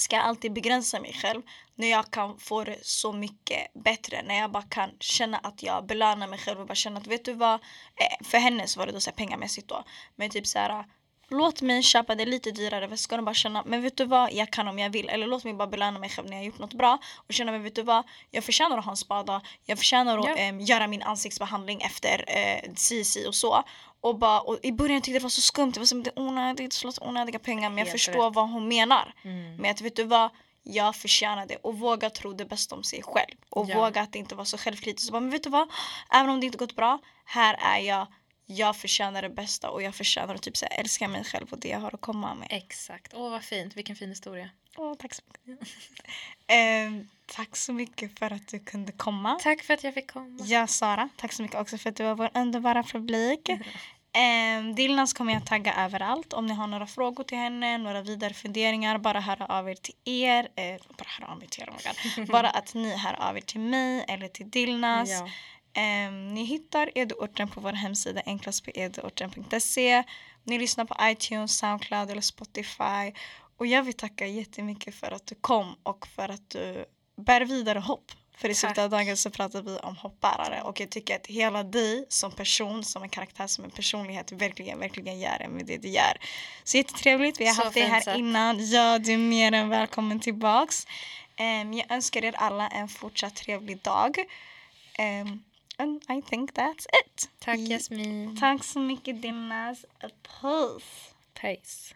A: Ska jag alltid begränsa mig själv när jag kan få det så mycket bättre. När jag bara kan känna att jag belönar mig själv och bara känna att vet du vad. Eh, för henne så var det då så här pengamässigt då. Men typ så här. Låt mig köpa det lite dyrare väskan och bara känna men vet du vad jag kan om jag vill. Eller låt mig bara belöna mig själv när jag gjort något bra. Och känna men vet du vad jag förtjänar att ha en spada. Jag förtjänar att ja. eh, göra min ansiktsbehandling efter eh, CC och så. Och, bara, och I början tyckte jag det var så skumt, det var som det onödigt, slåss onödiga pengar men jag Helt förstår rätt. vad hon menar. Mm. Men att vet du vad, jag förtjänar det och våga tro det bästa om sig själv. Och ja. våga att inte vara så självkritisk. Och bara, men vet du vad, även om det inte gått bra, här är jag jag förtjänar det bästa och jag förtjänar att typ så här, älska mig själv och det jag har att komma med.
B: Exakt. Åh, vad fint. Vilken fin historia.
A: Åh, tack så mycket. eh, tack så mycket för att du kunde komma.
B: Tack för att jag fick komma.
A: Ja, Sara. Tack så mycket också för att du var vår underbara publik. Eh, Dilnas kommer jag tagga överallt. Om ni har några frågor till henne, några vidare funderingar, bara höra av er till er. Eh, bara höra av er till er, oh. Bara att ni hör av er till mig eller till Dilnas.
B: Ja.
A: Ehm, ni hittar Eduorten på vår hemsida enklast på eduorten.se. Ni lyssnar på iTunes, Soundcloud eller Spotify. Och jag vill tacka jättemycket för att du kom och för att du bär vidare hopp. För i slutet av dagen så pratar vi om hoppbärare och jag tycker att hela dig som person, som en karaktär, som en personlighet verkligen, verkligen gör det med det du gör. Så jättetrevligt, vi har
B: Så
A: haft dig här
B: sagt.
A: innan. Ja, du är mer än välkommen tillbaks. Ehm, jag önskar er alla en fortsatt trevlig dag. Ehm, and I think that's it.
B: Tack Jasmin.
A: Tack så mycket Dinas. Puss.
B: Peace.